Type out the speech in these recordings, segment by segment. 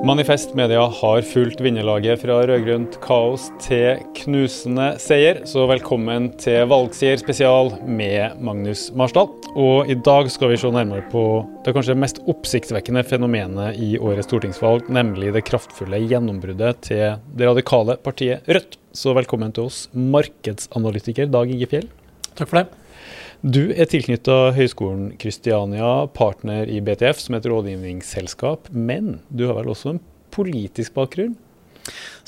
Manifest Media har fulgt vinnerlaget fra rød-grønt kaos til knusende seier, så velkommen til Valgseier spesial med Magnus Marsdal. Og i dag skal vi se nærmere på det kanskje mest oppsiktsvekkende fenomenet i årets stortingsvalg, nemlig det kraftfulle gjennombruddet til det radikale partiet Rødt. Så velkommen til oss, markedsanalytiker Dag Inge Fjell. Takk for det. Du er tilknytta Høgskolen Kristiania, partner i BTF, som er et rådgivningsselskap. Men du har vel også en politisk bakgrunn?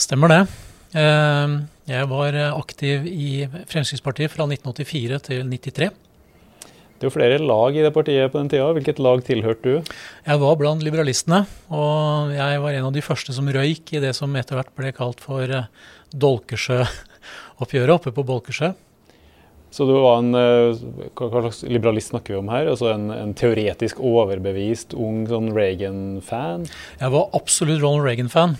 Stemmer det. Eh, jeg var aktiv i Fremskrittspartiet fra 1984 til 1993. Det er jo flere lag i det partiet på den tida. Hvilket lag tilhørte du? Jeg var blant liberalistene, og jeg var en av de første som røyk i det som etter hvert ble kalt for eh, Dolkesjø-oppgjøret oppe på Bolkesjø. Så du var en eh, Hva slags liberalist snakker vi om her? Altså en, en teoretisk overbevist ung sånn Reagan-fan? Jeg var absolutt Ronald Reagan-fan.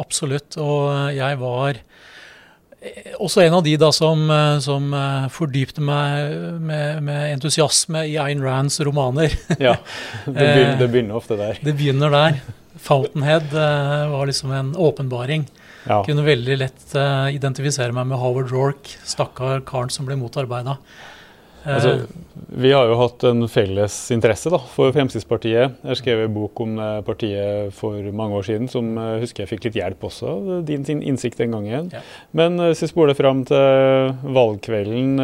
Absolutt. Og jeg var eh, også en av de da som, eh, som fordypte meg med, med, entusiasme i Ayn Rands romaner. ja, det begynner, det begynner ofte der. Det begynner der. Fountainhead var liksom en åpenbaring. Ja. Kunne veldig lett uh, identifisere meg med Howard Rorke, stakkar karen som ble motarbeida. Uh, altså, vi har jo hatt en felles interesse da, for Fremskrittspartiet. Jeg skrev en bok om partiet for mange år siden som jeg husker jeg fikk litt hjelp også av din, din innsikt den gangen. Ja. Men hvis vi spoler fram til valgkvelden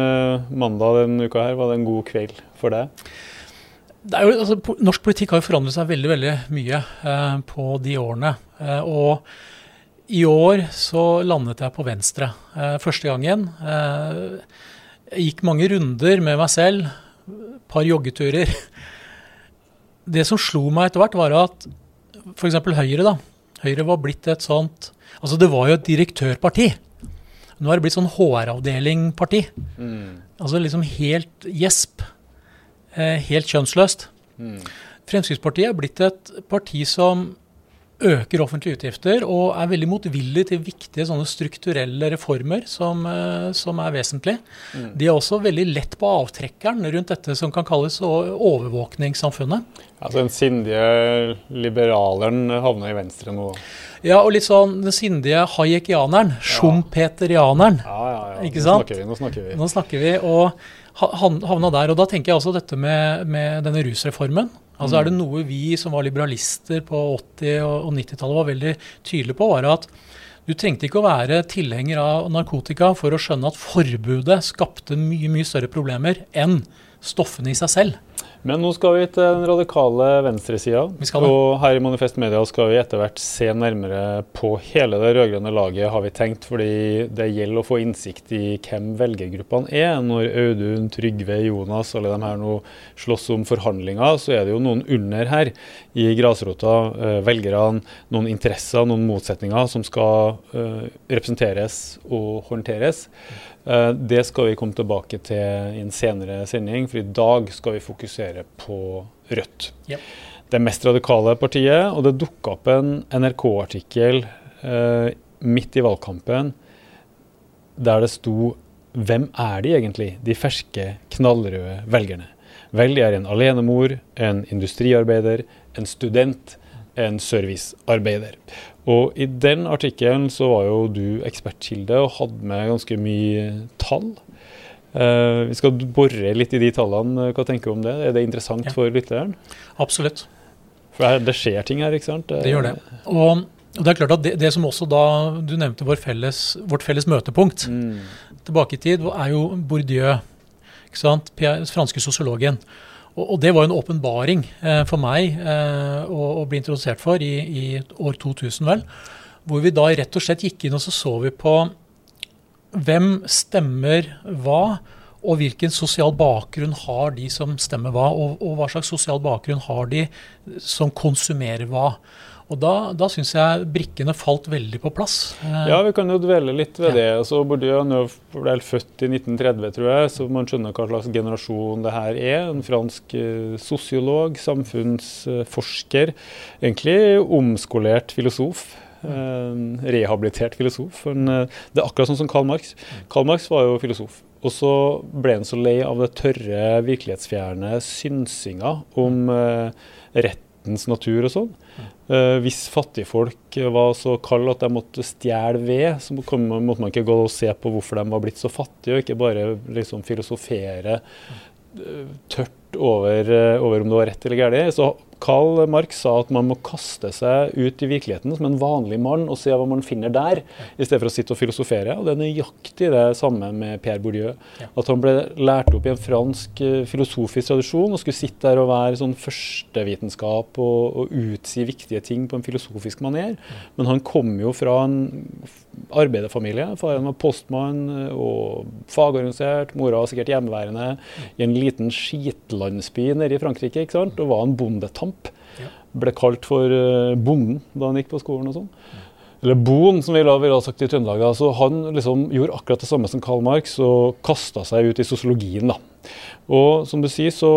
mandag denne uka her, var det en god kveld for deg? Jo, altså, norsk politikk har jo forandret seg veldig veldig mye eh, på de årene. og i år så landet jeg på venstre eh, første gangen. Eh, jeg gikk mange runder med meg selv, par joggeturer. Det som slo meg etter hvert, var at f.eks. Høyre da, Høyre var blitt et sånt Altså, det var jo et direktørparti. Nå er det blitt sånn HR-avdeling-parti. Mm. Altså liksom helt gjesp. Eh, helt kjønnsløst. Mm. Fremskrittspartiet er blitt et parti som øker offentlige utgifter og er veldig motvillig til viktige sånne strukturelle reformer som, eh, som er vesentlige. Mm. De er også veldig lett på avtrekkeren rundt dette som kan kalles overvåkningssamfunnet. Altså Den sindige liberaleren havner i venstre nå? Ja, og litt sånn den sindige hayekianeren. Ja. Schumpeterianeren. Ja, ja, ja. Ikke sant? Nå snakker vi. Nå snakker vi. og havna der. Og da tenker jeg også dette med, med denne rusreformen. Altså er det mm. noe vi som var liberalister på 80- og 90-tallet var veldig tydelige på, var at du trengte ikke å være tilhenger av narkotika for å skjønne at forbudet skapte mye, mye større problemer enn stoffene i seg selv. Men nå skal vi til den radikale venstresida. Og her i Manifest Media skal vi etter hvert se nærmere på hele det rød-grønne laget, har vi tenkt. Fordi det gjelder å få innsikt i hvem velgergruppene er. Når Audun, Trygve, Jonas, alle de her nå slåss om forhandlinger, så er det jo noen under her i grasrota. Eh, velgerne, noen interesser, noen motsetninger som skal eh, representeres og håndteres. Eh, det skal vi komme tilbake til i en senere sending, for i dag skal vi fokusere på Rødt. Ja. Det mest radikale partiet, og det dukka opp en NRK-artikkel eh, midt i valgkampen der det sto hvem er de egentlig, de ferske, knallrøde velgerne? Vel, de er en alenemor, en industriarbeider, en student, en servicearbeider. Og i den artikkelen så var jo du ekspertkilde og hadde med ganske mye tall. Uh, vi skal bore litt i de tallene. Hva tenker du om det? Er det interessant ja. for lytteren? Absolutt. For det skjer ting her, ikke sant? Det gjør det. Og, det er klart at det, det, som også da du nevnte vår felles, vårt felles møtepunkt mm. tilbake i tid, er jo Bourdieu. ikke sant? Franske sosiologen. Og, det var en åpenbaring eh, for meg eh, å, bli introdusert for i, i, år 2000, vel. Hvor vi da rett og slett gikk inn og så så vi på hvem stemmer hva, og hvilken sosial bakgrunn har de som stemmer hva, og, og hva slags sosial bakgrunn har de som konsumerer hva. Og Da, da syns jeg brikkene falt veldig på plass. Eh, ja, vi kan jo dvele litt ved ja. det. Altså, Bourdieu ble født i 1930, tror jeg, så man skjønner hva slags generasjon det her er. En fransk eh, sosiolog, samfunnsforsker. Egentlig omskolert filosof. Eh, rehabilitert filosof. Det er akkurat sånn som Karl Marx. Karl Marx var jo filosof. Og så ble han så lei av det tørre, virkelighetsfjerne synsinga om rett nattens natur og sånn. Uh, hvis fattigfolk var så kalde at de måtte stjele ved, så måtte man ikke gå og se på hvorfor de var blitt så fattige, og ikke bare liksom filosofere uh, tørt over, over, om det var rett eller galt. Så Karl Marx sa at man må kaste seg ut i virkeligheten som en vanlig mann og se hva man finner der, i stedet for å sitte og filosofere. Og Det er nøyaktig det samme med Pierre Bourdieu. At han ble lært opp i en fransk eh, filosofisk tradisjon og skulle sitte der og være sånn førstevitenskap og, og utsi viktige ting på en filosofisk maner. Men han kom jo fra en arbeiderfamilie. Faren var postmann eh, og fagorganisert. Mora var sikkert hjemmeværende i en liten skitlandsby nede i Frankrike ikke sant? og var en bondetamp Kamp. Ja. Ble kalt for uh, Bonden da han gikk på skolen og sånn. Eller Boen, som vi ville sagt i Trøndelag. Altså, han liksom gjorde akkurat det samme som Karl Marx og kasta seg ut i sosiologien. da. Og som du sier, så,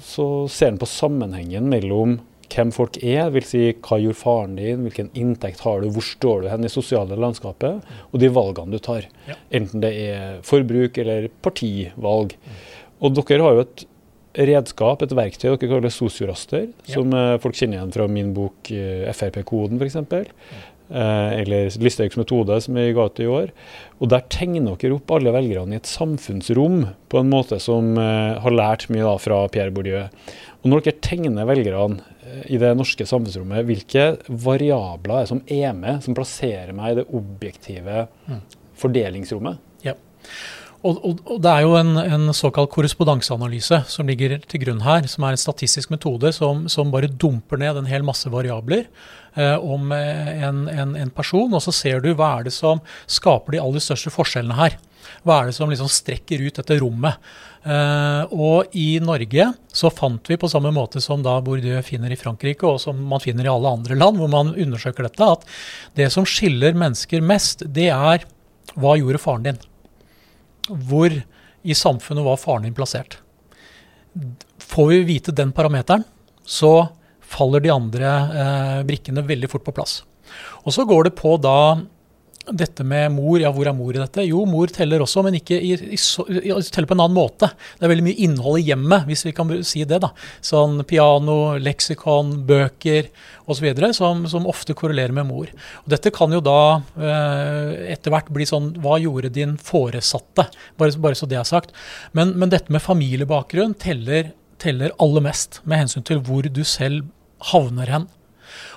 så ser han på sammenhengen mellom hvem folk er, vil si hva gjorde faren din, hvilken inntekt har du, hvor står du hen i sosiale landskapet, og de valgene du tar. Ja. Enten det er forbruk eller partivalg. Og dere har jo et redskap, et verktøy dere kaller sosioraster, ja. som uh, folk kjenner igjen fra min bok uh, Frp-koden f.eks. Uh, eller Listhaugs metode, som vi ga ut i år. Og Der tegner dere opp alle velgerne i et samfunnsrom på en måte som uh, har lært mye da, fra Pierre Bourdieu. Og Når dere tegner velgerne i det norske samfunnsrommet, hvilke variabler er som er med, som plasserer meg i det objektive mm. fordelingsrommet? Ja. Og, og, og, Det er jo en, en såkalt korrespondanseanalyse som ligger til grunn her, som er en statistisk metode som, som bare dumper ned en hel masse variabler eh, om eh, en, en, en, person, og så ser du hva er det som skaper de aller største forskjellene her. Hva er det som liksom strekker ut dette rommet? Eh, og i Norge så fant vi på samme måte som da Bourdieu finner i Frankrike, og som man finner i alle andre land hvor man undersøker dette, at det som skiller mennesker mest, det er hva gjorde faren din? Hvor i samfunnet var faren din plassert. Får vi vite den parameteren, så faller de andre eh, brikkene veldig fort på plass. Og så går det på da dette med mor, ja hvor er mor i dette? Jo, mor teller også, men ikke i, i, i, teller på en annen måte. Det er veldig mye innhold i hjemmet, hvis vi kan si det. da. Sånn piano, leksikon, bøker osv. Som, som ofte korrelerer med mor. Og dette kan jo da eh, etter hvert bli sånn Hva gjorde din foresatte? Bare, bare så det er sagt. Men, men dette med familiebakgrunn teller, teller aller mest med hensyn til hvor du selv havner hen.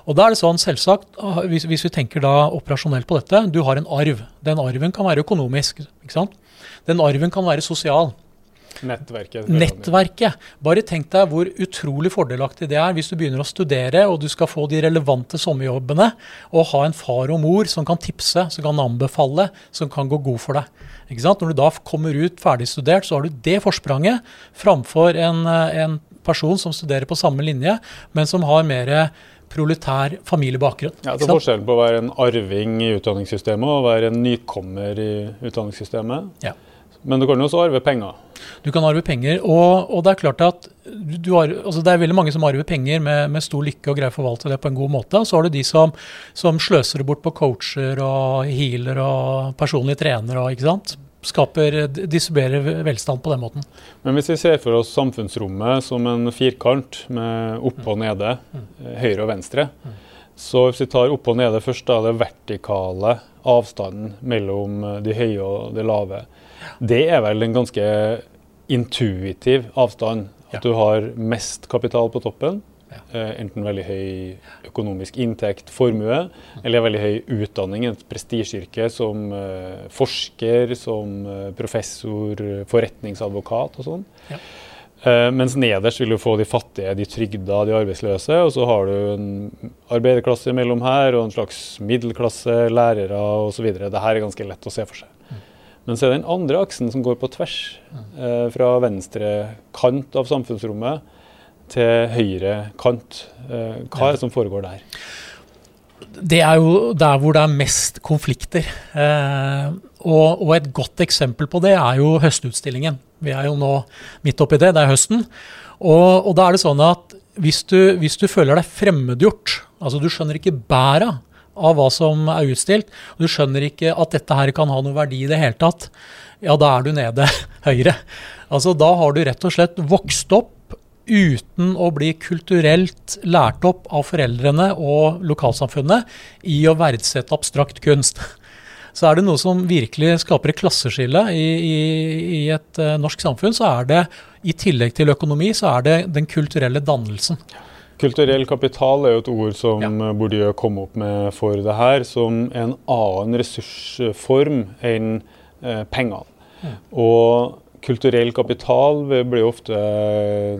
Og da er det sånn, selvsagt, ah, hvis, hvis, vi tenker da operasjonelt på dette, du har en arv. Den arven kan være økonomisk. ikke sant? Den arven kan være sosial. Nettverket. Nettverket. Bare tenk deg hvor utrolig fordelaktig det er hvis du begynner å studere og du skal få de relevante sommerjobbene, og ha en far og mor som kan tipse, som kan anbefale, som kan gå god for deg. Ikke sant? Når du da kommer ut ferdigstudert, så har du det forspranget framfor en, en person som studerer på samme linje, men som har mer proletær familiebakgrunn. Ja, det er Forskjellen på å være en arving i utdanningssystemet og å være en nykommer i utdanningssystemet. Ja. Men du kan jo også arve penger. Du kan arve penger, og, og det er klart at har, altså det er veldig mange som arver penger med, med, stor lykke og greier å forvalte det på en god måte. Så har du de som, som sløser det bort på coacher og healer og personlige trenere. Og, ikke sant? Skaper, distribuerer velstand på den måten. Men hvis vi ser for oss samfunnsrommet som en firkant med oppe og nede, høyre og venstre, så hvis vi tar oppe og nede først, da er det vertikale avstanden mellom de høye og de lave, det er vel en ganske intuitiv avstand. At du har mest kapital på toppen, enten veldig høy økonomisk inntekt, formue, eller veldig høy utdanning, et prestisjeyrke som uh, forsker, som uh, professor, forretningsadvokat og sånn. Ja. Mens nederst vil du få de fattige, de trygda, de arbeidsløse. Og så har du en arbeiderklasse mellom her, og en slags middelklasse, lærere osv. Dette er ganske lett å se for seg. Mm. Men så er det den andre aksen som går på tvers, mm. fra venstre kant av samfunnsrommet til høyre kant. Eh, hva er det som foregår der? Det er jo der hvor det er mest konflikter. Eh, og, og, et godt eksempel på det er jo høstutstillingen. Vi er jo nå midt oppi det, det er høsten. Og, og da er det sånn at hvis du, hvis du føler deg fremmedgjort, altså du skjønner ikke bæra av hva som er utstilt, og du skjønner ikke at dette her kan ha noe verdi i det hele tatt, ja, da er du nede høyre. Altså da har du rett og slett vokst opp uten å bli kulturelt lært opp av foreldrene og lokalsamfunnet i å verdsette abstrakt kunst. Så er det noe som virkelig skaper et klasseskille i, i, i et uh, norsk samfunn, så er det i tillegg til økonomi, så er det den kulturelle dannelsen. Kulturell kapital er jo et ord som ja. Bourdieu kom opp med for det her, som en annen ressursform enn eh, pengene. Ja. Og kulturell kapital blir ofte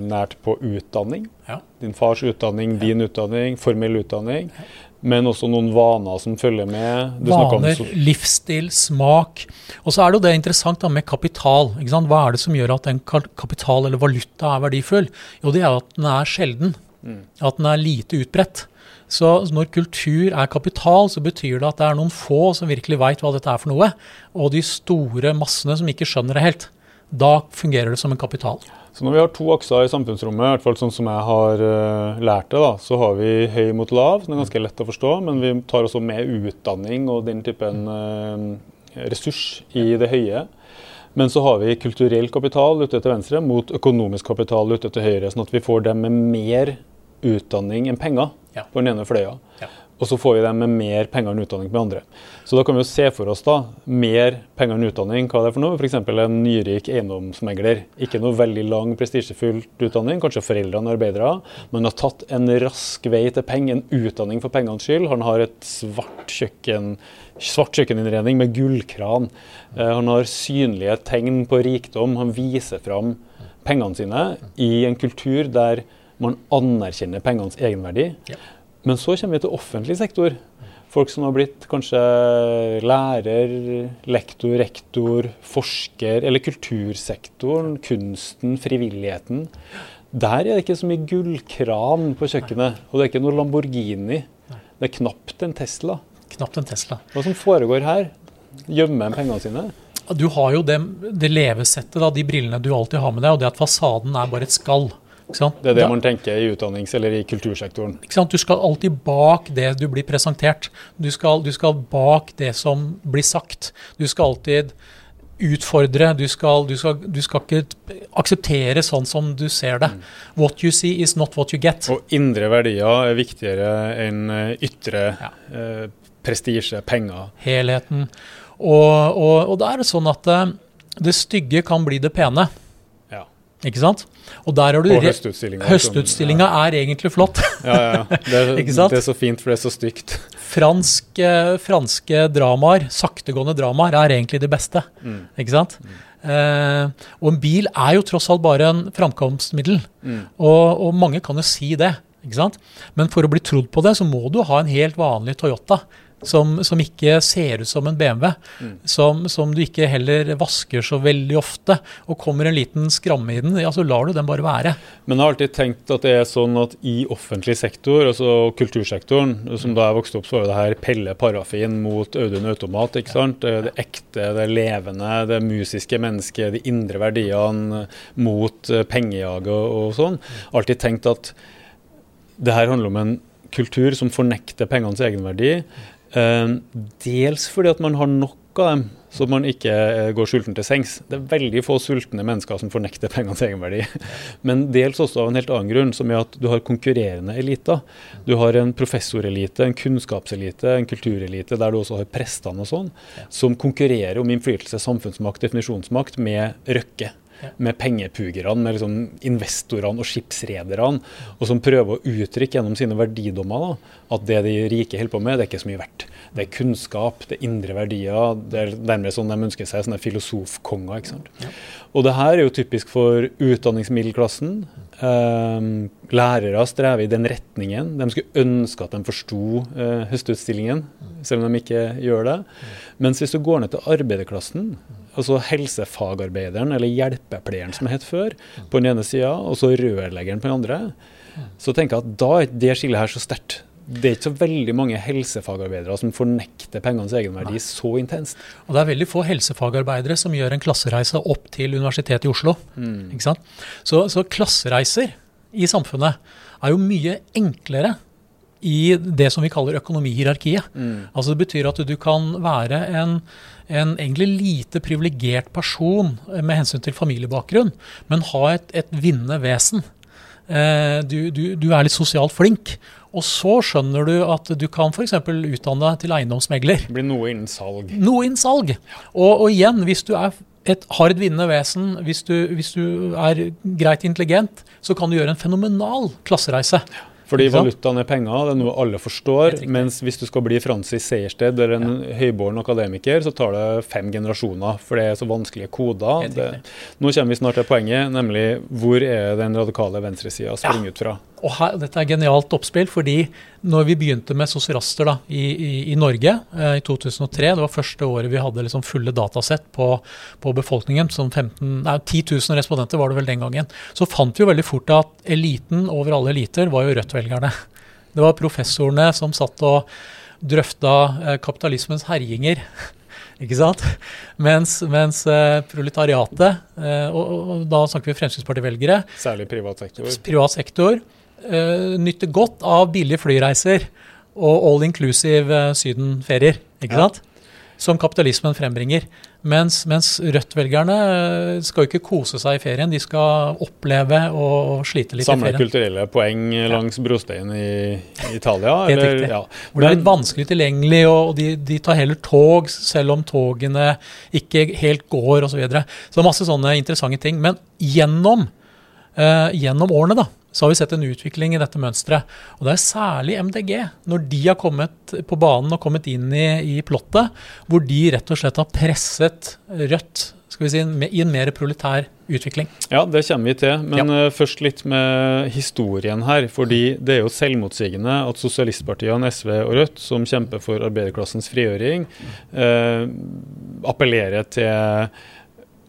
nært på utdanning. Ja. Din fars utdanning, din utdanning, formell utdanning. Men også noen vaner som følger med. Du vaner, livsstil, smak. Og så er det jo det interessant da, med kapital. Hva er det som gjør at en kapital eller valuta er verdifull? Jo, det er at den er sjelden. Mm. At den er lite utbredt. Så når kultur er kapital, så betyr det at det er noen få som virkelig veit hva dette er for noe. Og de store massene som ikke skjønner det helt. Da fungerer det som en kapital. Så når vi har to akser i samfunnsrommet, i hvert fall sånn som jeg har uh, lært det, da, så har vi høy mot lav, som er ganske lett å forstå, men vi tar også med utdanning og den typen uh, ressurs i det høye. Men så har vi kulturell kapital ute til venstre mot økonomisk kapital ute til høyre, sånn at vi får dem med mer utdanning enn penger ja. på den ene fløya. Ja. Og så får vi dem med mer penger enn utdanning med andre. Så da kan vi jo se for oss da, mer penger enn utdanning. Hva det er for noe? F.eks. en nyrik eiendomsmegler. Ikke noe veldig lang, prestisjefullt utdanning. Kanskje foreldrene er arbeidere. Men har tatt en rask vei til penger, en utdanning for pengenes skyld. Han har et svart kjøkken, svart kjøkkeninnredning med gullkran. Eh, han har synlige tegn på rikdom. Han viser fram pengene sine i en kultur der man anerkjenner pengenes egenverdi. Ja. Men så kommer vi til offentlig sektor. Folk som har blitt kanskje lærer, lektor, rektor, forsker, eller kultursektoren, kunsten, frivilligheten. Der er det ikke så mye gullkran på kjøkkenet, og det er ikke noe Lamborghini. Det er knapt en Tesla. Knapt en Tesla. Hva som foregår her? Gjemmer pengene sine? Du har jo det, det levesettet, da, de brillene du alltid har med deg, og det at fasaden er bare et skall. Det er det man tenker i utdannings- eller i kultursektoren. Du skal alltid bak det du blir presentert. Du skal, du skal, bak det som blir sagt. Du skal alltid utfordre. Du skal, du skal, du skal ikke akseptere sånn som du ser det. Mm. What you see is not what you get. Og indre verdier er viktigere enn eh, ytre ja. eh, prestisje, penger. Helheten. Og, og, og da er det sånn at eh, det stygge kan bli det pene. Ikke sant? Og der har du Og høstutstillinga. Høstutstillinga ja. er egentlig flott. ja, ja. Det, det, er så fint, for det er så stygt. Fransk, eh, franske dramaer, saktegående dramaer, er egentlig det beste. Mm. Ikke sant? Mm. Eh, og en bil er jo tross alt bare en framkomstmiddel. Mm. Og, og, mange kan jo si det. Ikke sant? Men for å bli trodd på det, så må du ha en helt vanlig Toyota som, som, ikke ser ut som en BMW. Mm. Som, som, du ikke heller vasker så veldig ofte. Og kommer en liten skramme i den, ja, så lar du den bare være. Men jeg har alltid tenkt at det er sånn at i offentlig sektor, altså kultursektoren, som da jeg vokste opp, så var det her Pelle Parafin mot Audun Automat. ikke sant? Det ekte, det levende, det musiske mennesket, de indre verdiene mot pengejaget og, og sånn. Alltid tenkt at det her handler om en kultur som fornekter pengenes egenverdi. Ehm, dels fordi at man har nok av dem, så man ikke eh, går sulten til sengs. Det er veldig få sultne mennesker som fornekter pengenes egenverdi. Men dels også av en helt annen grunn, som er at du har konkurrerende eliter. Du har en professorelite, en kunnskapselite, en kulturelite, der du også har prestene og sånn, som konkurrerer om innflytelse, samfunnsmakt, definisjonsmakt med Røkke med pengepugerne, med liksom investorene og skipsrederne, og som prøver å uttrykke gjennom sine verdidommer da, at det de rike holder på med, det er ikke så mye verdt. Det er kunnskap, det er indre verdier. Det er nærmere sånn de ønsker seg sånne filosofkonger. ikke sant? Ja. Og det her er jo typisk for utdanningsmiddelklassen. Eh, lærere strever i den retningen. De skulle ønske at de forsto eh, høstutstillingen, selv om de ikke gjør det. Mens hvis du går ned til arbeiderklassen, altså helsefagarbeideren eller hjelpepleieren som het før, på den ene sida, og så rørleggeren på den andre, så tenker jeg at da er det skillet her så sterkt. Det er ikke så veldig mange helsefagarbeidere som fornekter pengenes egenverdi Nei. så intenst. Og det er veldig få helsefagarbeidere som gjør en klassereise opp til Universitetet i Oslo. Mm. Ikke sant? Så, så klassereiser i samfunnet er jo mye enklere i det som vi kaller økonomihierarkiet. Mm. Altså Det betyr at du kan være en, en egentlig lite privilegert person med hensyn til familiebakgrunn, men ha et, et vinnende vesen. Eh, du, du, du, er litt sosialt flink. Og så skjønner du at du kan f.eks. utdanne deg til eiendomsmegler. Det blir noe innen salg. Noe innen salg. Og, og igjen, hvis du er et, har et vinnende vesen, hvis du, hvis du, er greit intelligent, så kan du gjøre en fenomenal klassereise. Fordi valutaen er penger, det er noe alle forstår. Mens hvis du skal bli Francis Sejersted eller en ja. høyborn akademiker, så tar det fem generasjoner. For det er så vanskelige koder. Det, nå kommer vi snart til poenget, nemlig hvor er den radikale venstresida springer ja. ut fra? Og her, Dette er genialt oppspill, fordi når vi begynte med sosiraster da, i, i, i, Norge eh, i 2003, det var første året vi hadde liksom fulle datasett på, på befolkningen, som 15, nei, 10 000 respondenter var det vel den gangen, så fant vi jo veldig fort at eliten over alle eliter var jo Rødt-velgerne. Det var professorene som satt og drøfta eh, kapitalismens herjinger. Ikke sant? Mens, mens uh, proletariatet, uh, og, og, da snakker vi Fremskrittsparti-velgere Særlig privat sektor. Privat sektor uh, nyter godt av billige flyreiser og all inclusive uh, sydenferier. ikke ja. sant? Som kapitalismen frembringer. Mens, mens Rødt-velgerne eh, skal jo ikke kose seg i ferien, de skal oppleve og slite litt Samle i ferien. Samle kulturelle poeng langs ja. brosteinen i, i, Italia? Helt eller, riktig. Ja. Hvor det er litt vanskelig tilgjengelig, og de, de, tar heller tog selv om togene ikke helt går osv. Så, videre. så masse sånne interessante ting. Men gjennom, uh, gjennom årene, da, så har vi sett en utvikling i dette mønsteret. Og det er særlig MDG, når de har kommet på banen og kommet inn i, i plottet, hvor de rett og slett har presset Rødt skal vi si, i en mer proletær utvikling. Ja, det kommer vi til. Men ja. uh, først litt med historien her. fordi det er jo selvmotsigende at sosialistpartiene SV og Rødt, som kjemper for arbeiderklassens frigjøring, eh, appellerer til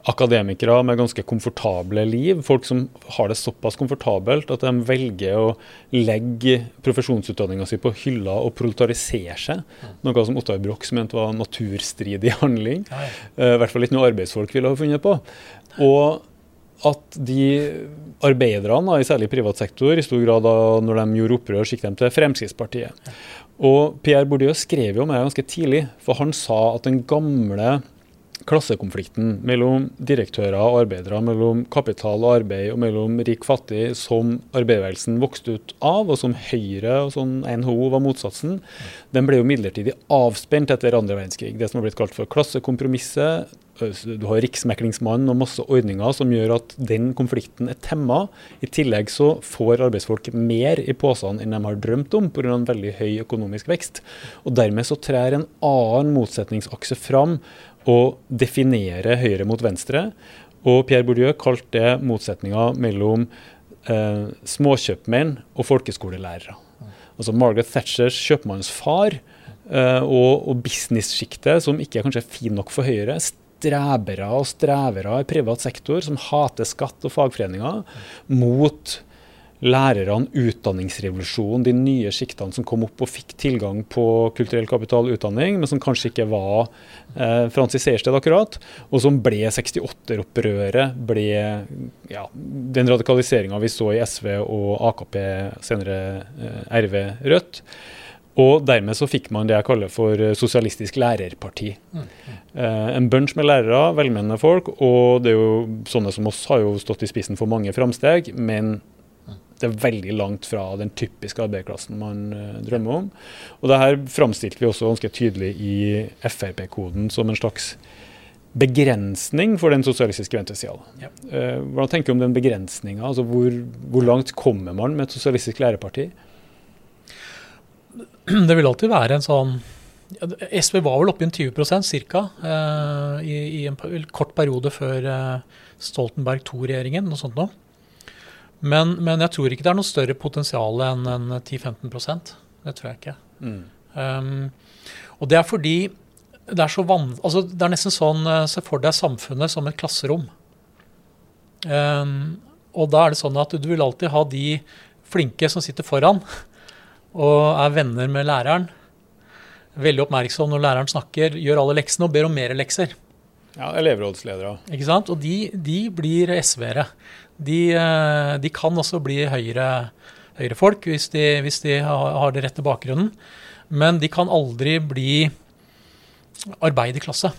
akademikere med ganske komfortable liv. Folk som har det såpass komfortabelt at de velger å legge profesjonsutdanninga si på hylla og proletarisere seg. Noe som Ottar Brox mente var naturstridig handling. Uh, I hvert fall ikke noe arbeidsfolk ville ha funnet på. Og at de arbeiderne, i særlig privat sektor, i stor grad da når de gjorde opprør, gikk de til Fremskrittspartiet. Og Pierre Bourdieu skrev jo om det ganske tidlig, for han sa at den gamle klassekonflikten mellom direktører og arbeidere, mellom kapital og arbeid og mellom rik-fattig, som arbeiderbevegelsen vokste ut av, og som Høyre og sånn NHO var motsatsen, den ble jo midlertidig avspent etter andre verdenskrig. Det som har blitt kalt for klassekompromisset. Du har Riksmeklingsmannen og masse ordninger som gjør at den konflikten er temma. I tillegg så får arbeidsfolk mer i posene enn de har drømt om pga. en veldig høy økonomisk vekst. Og Dermed så trer en annen motsetningsakse fram å definere høyre mot venstre. Og Pierre Bourdieu kalte det motsetninga mellom eh, småkjøpmenn og folkeskolelærere. Altså Margaret Thatchers kjøpmannsfar eh, og, og business-sjiktet, som ikke er kanskje fin nok for Høyre, strebere og strevere i privat sektor som hater skatt og fagforeninger, mot lærerne, utdanningsrevolusjonen, de nye sjiktene som kom opp og fikk tilgang på kulturell kapital utdanning, men som kanskje ikke var eh, Francis Sejersted akkurat, og som ble 68-opprøret, ble ja, den radikaliseringa vi så i SV og AKP, senere eh, RV Rødt. Og dermed så fikk man det jeg kaller for eh, sosialistisk lærerparti. Mm, mm. Eh, en bunch med lærere, velmenende folk, og det er jo sånne som oss har jo stått i spissen for mange framsteg, men det er veldig langt fra den typiske arbeiderklassen man uh, drømmer om. Og det her framstilte vi også ganske tydelig i Frp-koden som en slags begrensning for den sosialistiske venstresida. Ja. Uh, hvordan tenker du om den begrensninga? Altså hvor, hvor, langt kommer man med et sosialistisk læreparti? Det vil alltid være en sånn SV var vel oppe i en 20 ca. Uh, i, i, en kort periode før Stoltenberg II-regjeringen. noe sånt noe. Men, men, jeg tror ikke det er noe større potensial enn en 10-15 Det tror jeg ikke. Mm. Um, og det er fordi det er så van... Altså, det er nesten sånn eh, Se for deg samfunnet som et klasserom. Um, og da er det sånn at du vil alltid ha de flinke som sitter foran og er venner med læreren. Veldig oppmerksom når læreren snakker, gjør alle leksene og ber om mer lekser. Ja, elevrådsledere. Ikke sant? Og de, de blir SV-ere de, eh, de kan også bli høyre, folk, hvis, de, hvis de har det rette bakgrunnen. Men de kan aldri bli arbeiderklasse.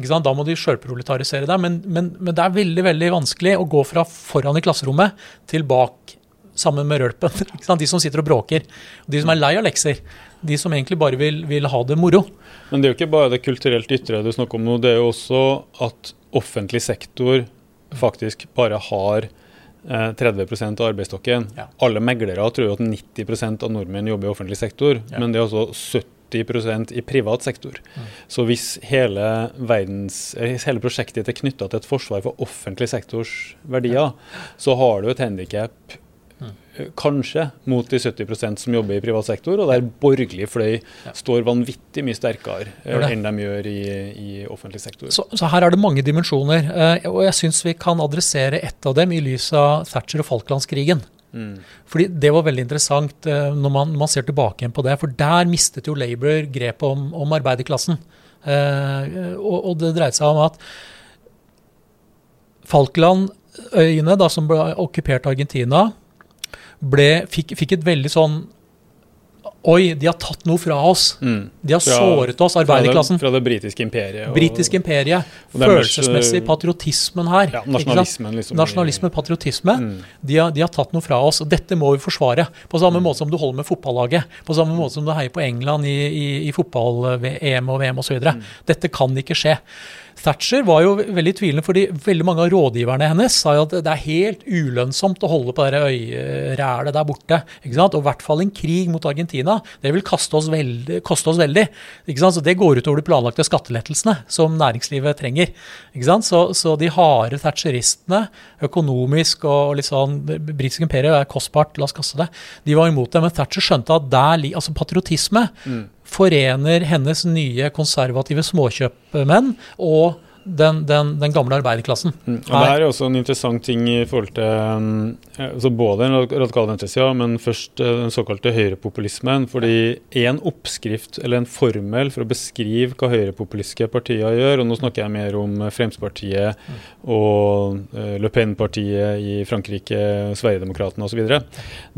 Da må de sjølproletarisere det. Men, men, men, det er veldig veldig vanskelig å gå fra foran i klasserommet til bak sammen med rølpen. De som sitter og bråker. De som er lei av lekser. De som egentlig bare vil, vil ha det moro. Men det er jo ikke bare det kulturelt ytre du snakker om nå, det er jo også at offentlig sektor faktisk bare har 30 eh, av arbeidsstokken. Ja. Alle meglere tror jo at 90% av nordmenn jobber i offentlig sektor, ja. men det er altså 70% i privat sektor. Mm. Så hvis hele, verdens, eh, hele prosjektet er knytta til et forsvar for offentlig sektors verdier, ja. så har du et handikap kanskje mot de 70% som jobber i privat sektor, og der borgerlig fløy ja. står vanvittig mye sterkere uh, enn de gjør i, i offentlig sektor. Så, så, her er det mange dimensjoner, uh, og jeg syns vi kan adressere ett av dem i lys av Thatcher og Falklandskrigen. Mm. Fordi Det var veldig interessant uh, når man, man, ser tilbake igjen på det. For der mistet jo Labour grepet om, om arbeiderklassen. Og, og, det dreide seg om at Falklandøyene, da, som ble okkupert av Argentina, ble, fikk, fikk, et veldig sånn Oi, de har tatt noe fra oss. Mm. De har fra, såret oss, arbeiderklassen. Fra det, fra det britiske imperiet. Britiske imperiet. Følelsesmessig patriotismen her. Ja, nasjonalismen. Liksom, Nasjonalisme, patriotisme. Mm. De, har, de, har, tatt noe fra oss, og dette må vi forsvare. På samme mm. måte som du holder med fotballaget. På samme måte som du heier på England i, i, i fotball-EM og VM osv. Mm. Dette kan ikke skje. Thatcher var jo veldig tvilende, fordi veldig mange av rådgiverne hennes sa jo at det er helt ulønnsomt å holde på det øyrælet der borte. ikke sant? Og i hvert fall en krig mot Argentina. Det vil koste oss veldig. Koste oss veldig ikke sant? Så Det går utover de planlagte skattelettelsene som næringslivet trenger. ikke sant? Så, så de harde thatcheristene, økonomisk og litt sånn Britisk imperium er kostbart, la oss kaste det. De var imot det, men Thatcher skjønte at der, altså patriotisme mm forener hennes nye konservative småkjøpmenn og den, den, den, gamle arbeiderklassen. Mm. Og Det er også en interessant ting i forhold til um, altså både den radikale venstresida, men først uh, den såkalte høyrepopulismen. fordi en oppskrift eller en formel for å beskrive hva høyrepopulistiske partier gjør, og nå snakker jeg mer om Fremskrittspartiet mm. og Le Pen-partiet i Frankrike, Sverigedemokraterna osv.,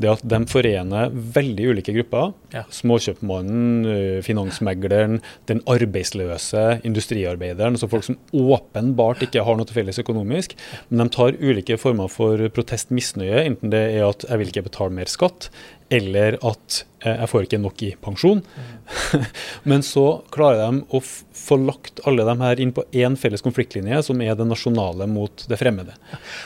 det at de forener veldig ulike grupper. Ja. Småkjøpmannen, finansmegleren, den arbeidsløse industriarbeideren. altså folk som åpenbart ikke har noe til felles økonomisk, men de tar ulike former for protest misnøye, enten det er at jeg vil ikke betale mer skatt, eller at eh, jeg får ikke nok i pensjon. Mm. men så klarer de å få lagt alle de her inn på én felles konfliktlinje, som er det nasjonale mot det fremmede.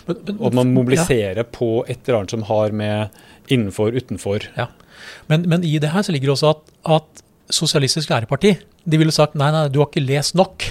Men, men, og at man mobiliserer ja. på et eller annet som har med innenfor, utenfor. Ja. Men, men, i det her så ligger det også at, at Sosialistisk Læreparti de ville sagt nei, nei, du har ikke lest nok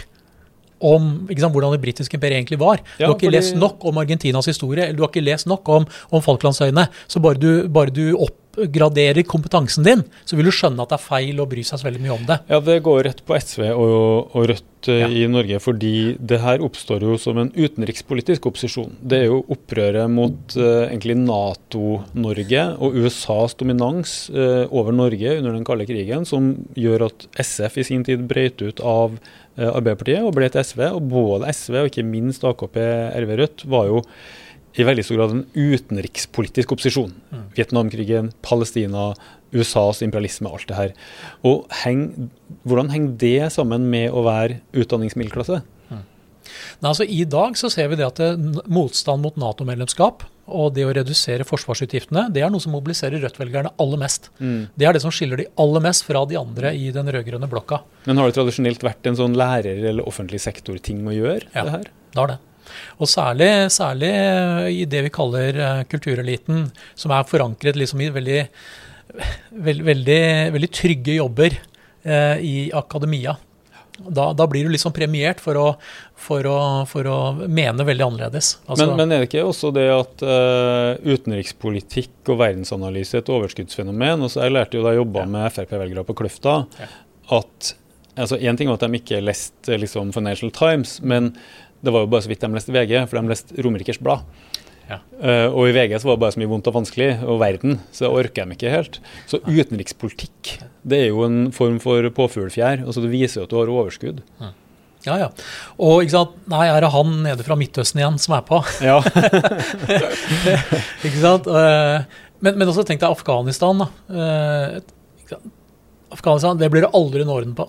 om sant, hvordan det britiske imperiet egentlig var. Ja, du har ikke fordi... lest nok om Argentinas historie, eller du har ikke lest nok om, om Falklandsøyene. Så bare du, bare du oppgraderer kompetansen din, så vil du skjønne at det er feil å bry seg så veldig mye om det. Ja, det går rett på SV og, og Rødt eh, ja. i Norge, fordi det her oppstår jo som en utenrikspolitisk opposisjon. Det er jo opprøret mot uh, egentlig Nato-Norge og USAs dominans uh, over Norge under den kalde krigen, som gjør at SF i sin tid brøt ut av Arbeiderpartiet og ble til SV. Og både SV og ikke minst AKP, RV Rødt var jo i veldig stor grad en utenrikspolitisk opposisjon. Mm. Vietnamkrigen, Palestina, USAs imperialisme, alt det her. Og heng, Hvordan henger det sammen med å være utdanningsmiddelklasse? Mm. Nei, altså I dag så ser vi det at det, motstand mot Nato-medlemskap og det å redusere forsvarsutgiftene, det er noe som mobiliserer Rødt-velgerne aller mest. Mm. Det er det som skiller de aller mest fra de andre i den rød-grønne blokka. Men har det tradisjonelt vært en sånn lærer- eller offentlig sektor-ting å gjøre? Ja, det her? det har det. Og særlig, særlig, i det vi kaller uh, kultureliten, som er forankret liksom i veldig, veld, veldig, veldig trygge jobber uh, i akademia. Da, da, blir du liksom premiert for å, for å, for å mene veldig annerledes. Altså, men, men, er det ikke også det at uh, utenrikspolitikk og verdensanalyse er et overskuddsfenomen? Altså, jeg lærte jo da jeg jobba ja. med Frp-velgere på Kløfta, ja. at altså Én ting var at de ikke leste liksom, Financial Times, men det var jo bare så vidt de leste VG, for de leste Romerikers Blad. Ja. Uh, og i VG så var det bare så mye vondt og vanskelig, og verden, så det orker de ikke helt. Så utenrikspolitikk det er jo en form for påfuglfjær. altså Det viser jo at du har overskudd. Ja, ja. Og ikke sant, nei, er det han nede fra Midtøsten igjen som er på? Ja. ikke sant? Uh, men, men også tenk deg Afghanistan. da. Uh, Afghanistan, Det blir det aldri en orden på.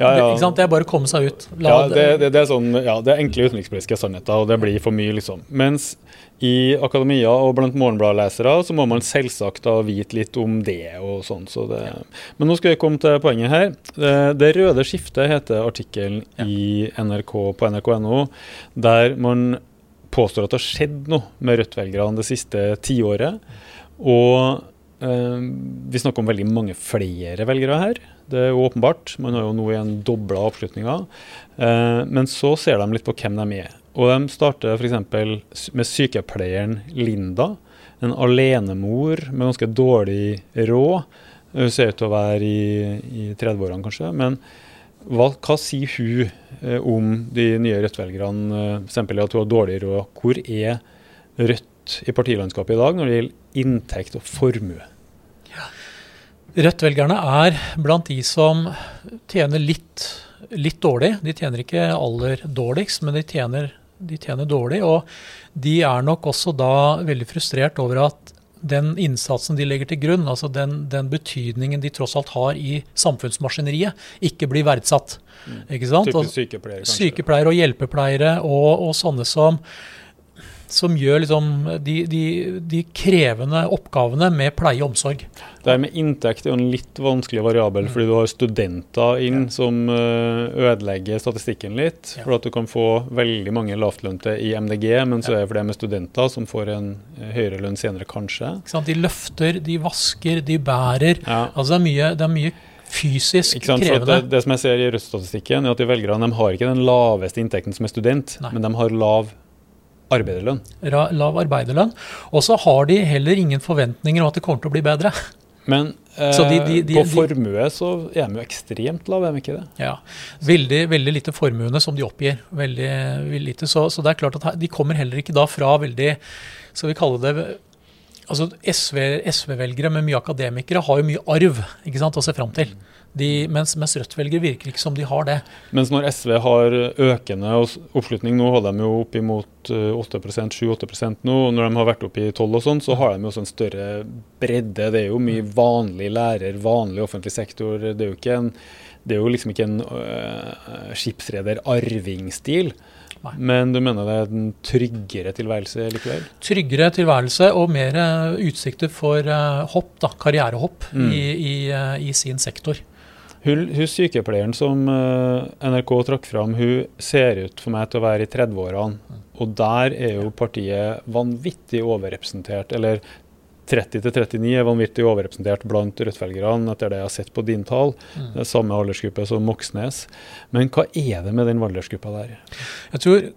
Ja, ja. Det, det, er bare å komme seg ut. La ja, det, det, det, er sånn, ja, det er enkle utenrikspolitiske sannheter, og det blir for mye, liksom. Mens i akademia og blant morgenbladlesere så må man selvsagt da vite litt om det og sånn. Så Men nå skal vi komme til poenget her. Det, røde skiftet heter artikkelen i NRK på nrk.no, der man påstår at det har skjedd noe med Rødt-velgerne det siste tiåret. Og vi snakker om veldig mange flere velgere her. Det er jo åpenbart. Man har jo nå igjen dobla oppslutninga. Eh, men så ser de litt på hvem de er. Og de starter f.eks. med sykepleieren Linda. En alenemor med ganske dårlig råd. Hun ser ut til å være i, i 30-årene, kanskje. Men hva, hva, sier hun eh, om de nye Rødt-velgerne, eh, f.eks. at hun har dårlig råd? Hvor er Rødt i partilandskapet i dag når det gjelder inntekt og formue? Rødt-velgerne er blant de som tjener litt, litt dårlig. De tjener ikke aller dårligst, men de tjener de tjener dårlig. Og de er nok også da veldig frustrert over at den innsatsen de legger til grunn, altså den, den betydningen de tross alt har i samfunnsmaskineriet, ikke blir verdsatt. Mm. Ikke sant? Typisk sykepleiere, kanskje. Sykepleiere og hjelpepleiere og, og sånne som som gjør liksom de, de, de, krevende oppgavene med pleie og omsorg. Det her med inntekt er jo en litt vanskelig variabel, fordi du har studenter inn ja. som eh, ødelegger statistikken litt. Ja. For at du kan få veldig mange lavtlønte i MDG, men så er det for det med studenter som får en eh, høyere lønn senere, kanskje. De løfter, de vasker, de bærer. Ja. Altså det er mye, det er mye fysisk krevende. Det, det, som jeg ser i Rødt-statistikken, er at de velgerne de har ikke den laveste inntekten som er student, Nei. men de har lav arbeiderlønn. Lav arbeiderlønn. Og så har de heller ingen forventninger om at det kommer til å bli bedre. Men eh, de, de, de, på formue så er de jo ekstremt lave, er de ikke det? Ja. Veldig, veldig lite formuende som de oppgir. Veldig, veldig lite. Så, så, det er klart at de kommer heller ikke da fra veldig Skal vi kalle det altså SV-velgere SV med mye akademikere har jo mye arv ikke sant, å se fram til. De, mens, mens Rødt-velgere virker ikke som de har det. Mens når SV har økende oppslutning, nå holder de jo oppimot 8 7-8 nå, og når de har vært oppe i 12 og sånn, så har de jo også en større bredde. Det er jo mye vanlig lærer, vanlig offentlig sektor. Det er jo, en, det er jo liksom ikke en uh, skipsreder-arvingstil. Nei. Men du mener det er en tryggere tilværelse likevel? Tryggere tilværelse og mer utsikter for hopp, da, karrierehopp, mm. i, i, i, sin sektor. Hun, hun sykepleieren som uh, NRK trakk fram, hun ser ut for meg til å være i 30-årene. Og der er jo partiet vanvittig overrepresentert. Eller 30 39 er vanvittig overrepresentert blant Rødt-velgerne, etter det jeg har sett på din tall. Mm. Er samme aldersgruppe som Moxnes. Men hva er det med den aldersgruppa der? Jeg tror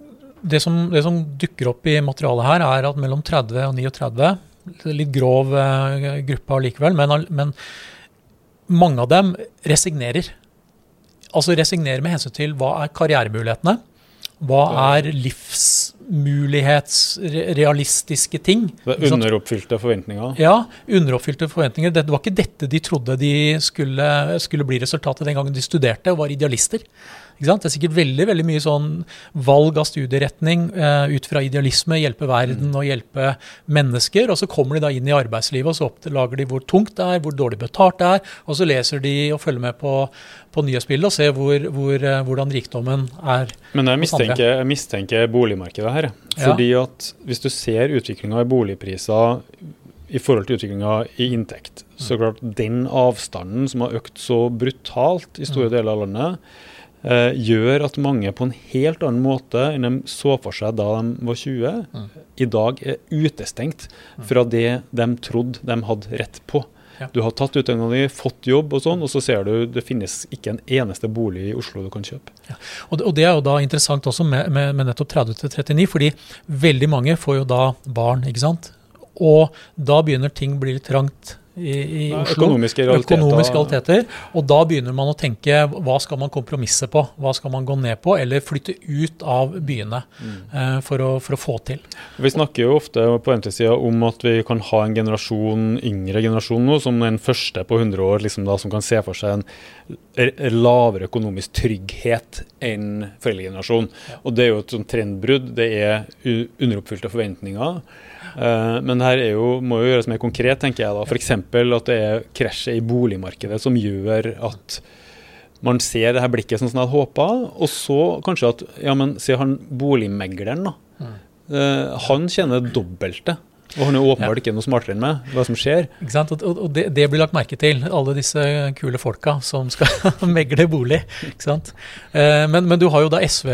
det som, det som, dukker opp i materialet her, er at mellom 30 og 39 Litt grov uh, gruppe allikevel, men, men mange av dem resignerer. Altså resignerer med hensyn til hva er karrieremulighetene. Hva er livsmulighetsrealistiske ting? Det er underoppfylte forventninger? Ja, underoppfylte forventninger. Det var ikke dette de trodde de skulle, skulle bli resultatet den gangen de studerte og var idealister. Det er sikkert veldig veldig mye sånn valg av studieretning uh, ut fra idealisme, hjelpe verden mm. og hjelpe mennesker. Og så kommer de da inn i arbeidslivet og så oppdager de hvor tungt det er, hvor dårlig betalt det er. Og så leser de og følger med på, på nyhetsbildet og ser hvor, hvor, uh, hvordan rikdommen er. Men jeg mistenker, jeg mistenker boligmarkedet her. Fordi ja. at hvis du ser utviklinga i boligpriser i forhold til utviklinga i inntekt, så mm. klart den avstanden som har økt så brutalt i store mm. deler av landet, eh, gjør at mange på en helt annen måte enn de så for seg da de var 20, mm. i dag er utestengt mm. fra det de trodde de hadde rett på. Ja. Du har tatt utdanninga di, fått jobb og sånn, og så ser du det finnes ikke en eneste bolig i Oslo du kan kjøpe. Ja. Og, det, og, det, er jo da interessant også med, med, med nettopp 30-39, fordi veldig mange får jo da barn, ikke sant. Og da begynner ting å bli litt trangt i, i Oslo. Økonomiske realiteter. økonomiske realiteter. Og da begynner man å tenke hva skal man kompromisse på? Hva skal man gå ned på? Eller flytte ut av byene mm. uh, for, å, for, å, få til. Vi snakker jo ofte på NT-sida om at vi kan ha en generasjon, yngre generasjon nå, som den første på 100 år liksom da, som kan se for seg en lavere økonomisk trygghet enn foreldregenerasjon. Ja. Og det er jo et sånt trendbrudd. Det er underoppfylte forventninger. Uh, det her jo, må jo gjøres mer konkret, tenker jeg. da. F.eks. at det er krasjet i boligmarkedet som gjør at man ser det her blikket sånn som jeg hadde håpa, og så kanskje at Ja, men se han boligmegleren, da. Mm. Uh, han tjener dobbelte og han er åpenbart ikke noe smartere enn meg. Hva som skjer. Ikke sant? Og, og det, det, blir lagt merke til, alle disse kule folka som skal megle bolig. Ikke sant? Eh, men, men, du har jo da SV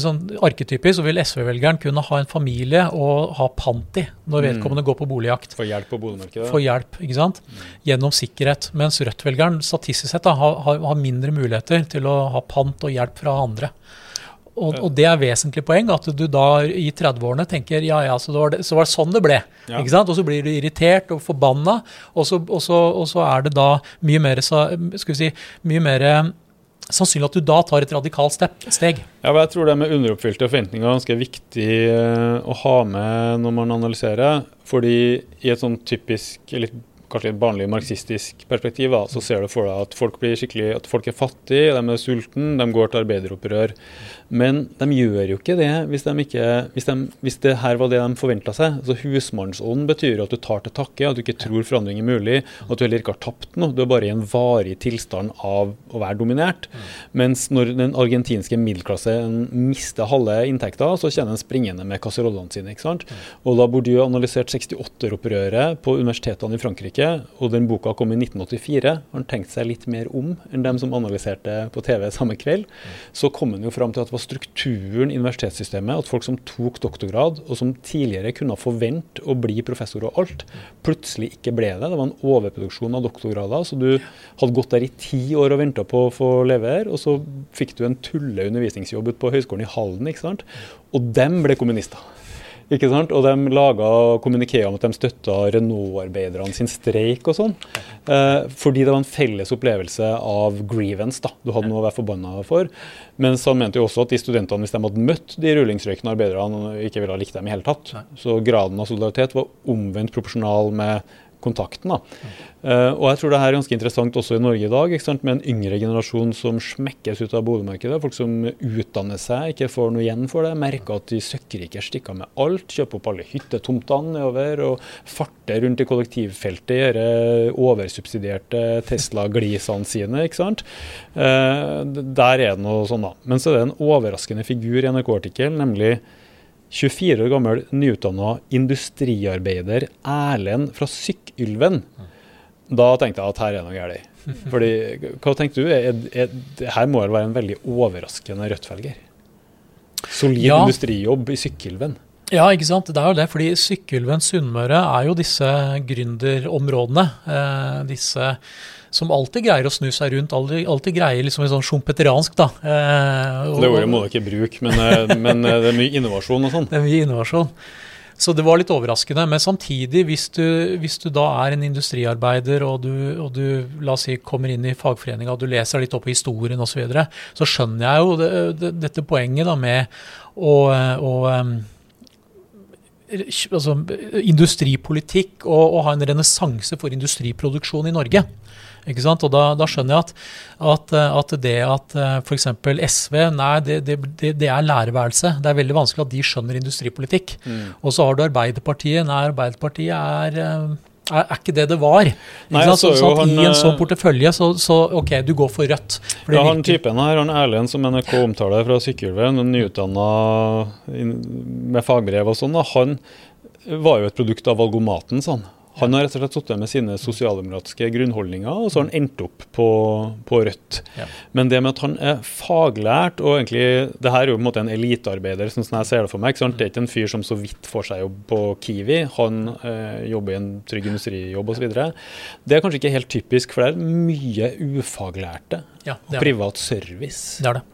sånn Arketypisk så vil SV-velgeren kunne ha en familie og ha pant i når mm. vedkommende mm. går på boligjakt. Få hjelp på boligmarkedet. Få hjelp, ikke sant? Mm. Gjennom sikkerhet. Mens Rødt-velgeren statistisk sett da, har, har mindre muligheter til å ha pant og hjelp fra andre. Og, og, det er vesentlig poeng, at du da i 30-årene tenker ja ja, så, var det, så var det sånn det ble. Ja. ikke sant? Og så blir du irritert og forbanna, og så, og så, og så er det da mye mer, skal vi si, mye mer eh, sannsynlig at du da tar et radikalt steg. Ja, jeg tror det med underoppfylte forventninger er ganske viktig eh, å ha med når man analyserer. Fordi i et sånn typisk litt kanskje et barnlig marxistisk perspektiv, da, så ser du for deg at folk blir skikkelig, at folk er fattige, de er sultne, de går til arbeideropprør. Men de gjør jo ikke det hvis, de ikke, hvis, de, hvis det her var det de forventa seg. Altså Husmannsånd betyr at du tar til takke, at du ikke tror forandring er mulig, at du heller ikke har tapt noe. Du er bare i en varig tilstand av å være dominert. Mens når den argentinske middelklassen mister halve inntekta, så kjenner den springende med kasserollene sine. ikke sant? Og da burde du analysert 68-opprøret på universitetene i Frankrike, og den boka kom i 1984. Har han tenkt seg litt mer om enn dem som analyserte på TV samme kveld. Så kom han jo fram til at det var var strukturen i universitetssystemet. At folk som tok doktorgrad, og som tidligere kunne forvente å bli professor og alt, plutselig ikke ble det. Det var en overproduksjon av doktorgrader. Så du hadde gått der i ti år og venta på å få levere, og så fikk du en tulle undervisningsjobb ute på høyskolen i Halden. ikke sant? Og dem ble kommunister. Ikke sant? Og de laga kommuniké om at de støtta Renault-arbeiderne sin streik og sånn. Eh, fordi det var en felles opplevelse av grievance. da. Du hadde noe å være forbanna for. Mens han mente jo også at de studentene, hvis de hadde møtt de rullingsrøykende arbeiderne, ikke ville ha likt dem i hele tatt. Så graden av solidaritet var omvendt proporsjonal med kontakten. Da. Uh, og jeg tror det er ganske interessant også i Norge i dag, med en yngre generasjon som smekkes ut av boligmarkedet. Folk som utdanner seg, ikke får noe igjen for det. Merker at de søkkrike stikker med alt. Kjøper opp alle hyttetomtene nedover og farter rundt i kollektivfeltet. Gjøre oversubsidierte Tesla-glisene sine. ikke sant? Uh, der er det noe sånn, da. Men så er det en overraskende figur i NRK-artikkelen, nemlig 24 år gammel nyutdanna industriarbeider Erlend fra Sykkylven. Da tenkte jeg at her er noe galt. Fordi, hva tenkte du? Er, er, er, her må det være en veldig overraskende Rødt-velger. Solid ja. industrijobb i Sykkylven. Ja, ikke sant. Det er jo det. fordi Sykkylven Sunnmøre er jo disse gründerområdene. Eh, disse som alltid greier å snu seg rundt. Alltid, alltid greier liksom en sånn sjompeteransk, da. Eh, og, det ordet må du ikke bruke, men, eh, men, eh, det er mye innovasjon og sånn. Det er mye innovasjon. Så det var litt overraskende. Men samtidig, hvis du, hvis du da er en industriarbeider og du, og du, la oss si, kommer inn i fagforeninga og du leser litt opp i historien osv., så, videre, så skjønner jeg jo det, det, dette poenget da med å, å altså, industripolitikk og, og ha en renessanse for industriproduksjon i Norge. Ikke sant? Og da, da skjønner jeg at, at, at det at eh, f.eks. SV Nei, det, det, det, er lærerværelse. Det er veldig vanskelig at de skjønner industripolitikk. Mm. Og så har du Arbeiderpartiet. Nei, Arbeiderpartiet er eh, er, er, ikke det det var. Nei, så, så han, I en sånn eh, portefølje, så, så, OK, du går for rødt. For ja, han typen her, han Erlend som NRK omtaler fra Sykkylven, nyutdanna med fagbrev og sånn, han var jo et produkt av valgomaten, sånn. Han har rett og slett sittet med sine sosialdemokratiske grunnholdninger, og så har han endt opp på, på Rødt. Ja. Men det med at han er faglært, og egentlig det her er jo på en måte en elitearbeider, sånn som jeg ser det for meg. ikke sant? Det er ikke en fyr som så vidt får seg jobb på Kiwi. Han eh, jobber i en trygg industrijobb osv. Det er kanskje ikke helt typisk, for det er mye ufaglærte ja, og privat service det er det.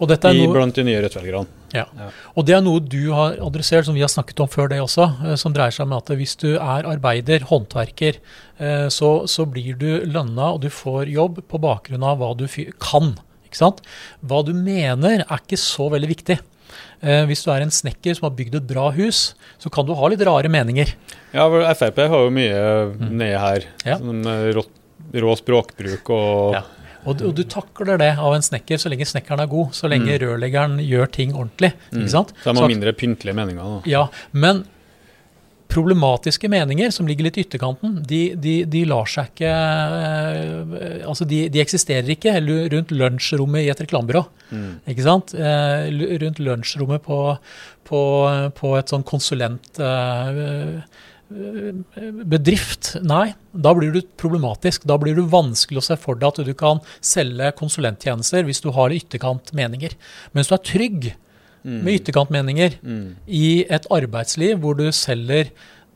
Og dette er I, noe, blant de nye Rødt-velgerne. Ja. ja. Og det er noe du har adressert, som vi har snakket om før det også, eh, som dreier seg om at hvis du er arbeider, håndverker, eh, så, så blir du lønna og du får jobb på bakgrunn av hva du kan. Ikke sant? Hva du mener er ikke så veldig viktig. Eh, hvis du er en snekker som har bygd et bra hus, så kan du ha litt rare meninger. Ja, Frp har jo mye mm. nede her. Ja. Sånn, rå, rå språkbruk og ja. Og, og, du takler det av en snekker så lenge snekkeren er god, så lenge mm. rørleggeren gjør ting ordentlig. Mm. Så de har mindre pyntelige meninger? Da. Ja, men problematiske meninger som ligger litt i ytterkanten, de, de, de lar seg ikke eh, Altså, de, de, eksisterer ikke rundt lunsjrommet i et reklamebyrå. Mm. Ikke sant? Eh, rundt lunsjrommet på, på, på et sånn konsulent... Eh, bedrift, nei, da blir du problematisk. Da blir du vanskelig å se for deg at du kan selge konsulenttjenester hvis du har ytterkant meninger. Men hvis du er trygg mm. med ytterkantmeninger mm. i et arbeidsliv hvor du selger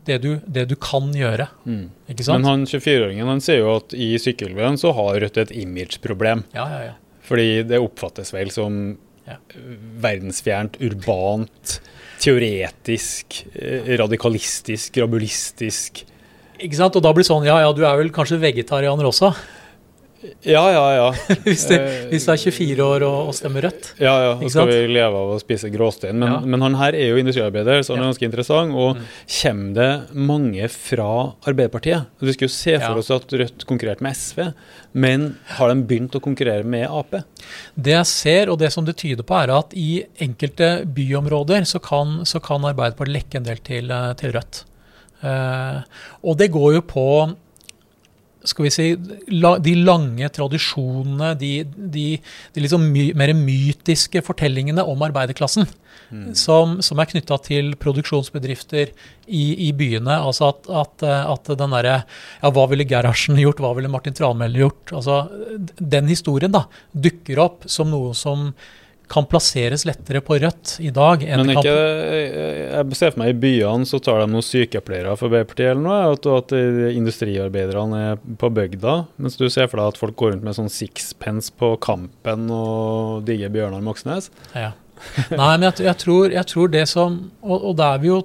det du, det du kan gjøre. Mm. Ikke sant? Men han 24-åringen han sier jo at i sykkelveien så har Rødt et imageproblem. Ja, ja, ja. Fordi det oppfattes vel som ja. verdensfjernt, urbant, teoretisk, eh, radikalistisk, rabulistisk. Ikke sant? Og da blir det sånn Ja, ja, du er vel kanskje vegetarianer også? Ja, ja, ja. hvis, du, hvis, du er 24 år og, og stemmer rødt. Ja, ja. Da skal vi leve av å spise gråstein. Men, ja. men han her er jo industriarbeider, så han er ganske interessant. Og mm. kommer det mange fra Arbeiderpartiet? Vi skulle jo se for oss at Rødt konkurrerte med SV, men har de begynt å konkurrere med Ap? Det jeg ser, og det som det tyder på, er at i enkelte byområder så kan, så kan Arbeiderpartiet lekke en del til, eh, til Rødt. Uh, og det går jo på skal vi si, de lange tradisjonene, de, de, de liksom my, mer mytiske fortellingene om arbeiderklassen, mm. som, som, er knytta til produksjonsbedrifter i, i byene. Altså at, at, at den derre Ja, hva ville Gerhardsen gjort? Hva ville Martin Tranmæl gjort? Altså, den historien da, dukker opp som noe som kan plasseres lettere på rødt i dag. Men ikke, jeg ser for meg i byene så tar de noen sykepleiere for Arbeiderpartiet eller noe, og at industriarbeiderne er på bygda. Mens du ser for deg at folk går rundt med sånn sixpence på Kampen og digger Bjørnar Moxnes. Ja. Nei, men jeg, jeg, tror, jeg, tror, det som Og, og da er vi jo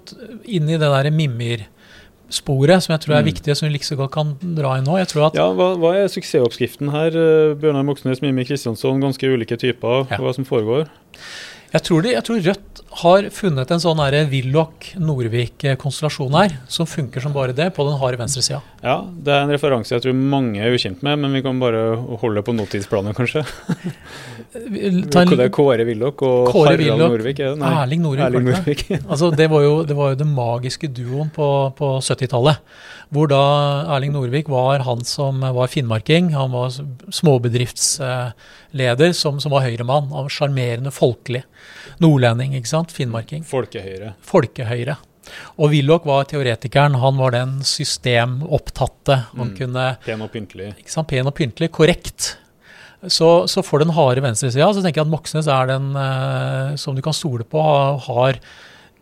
inne i det derre mimir sporet, som jeg tror er mm. viktig, som vi like så godt kan dra i nå. Jeg tror at ja, hva, hva er suksessoppskriften her? Eh, Bjørnar Moxnes, Mimmi Kristiansson, ganske ulike typer. Ja. Hva som foregår? Jeg tror, de, jeg tror, Rødt har funnet en sånn Willoch-Norvik-konstellasjon her, som funker som bare det, på den harde venstresida. Ja, det er en referanse jeg tror mange er ukjent med, men vi kan bare holde på nåtidsplanet, kanskje. Ta det er Kåre Willoch og Kåre Harald Norvik? Er? Nei. Erling Norvik. Erling Norvik. altså, det, var jo, det var jo den magiske duoen på, på 70-tallet. Hvor da Erling Norvik var han som var finnmarking. Han var småbedriftsleder som, som var høyremann. Var Sjarmerende folkelig. Nordlending, ikke sant? Finnmarking. Folkehøyre. Folkehøyre. Og Willoch var teoretikeren. Han var den systemopptatte. Han mm. kunne Pen og pyntelig. Ikke sant? Pen og pyntelig. Korrekt. Så, så for den harde venstresida så tenker jeg at Moxnes er den eh, som du kan stole på, har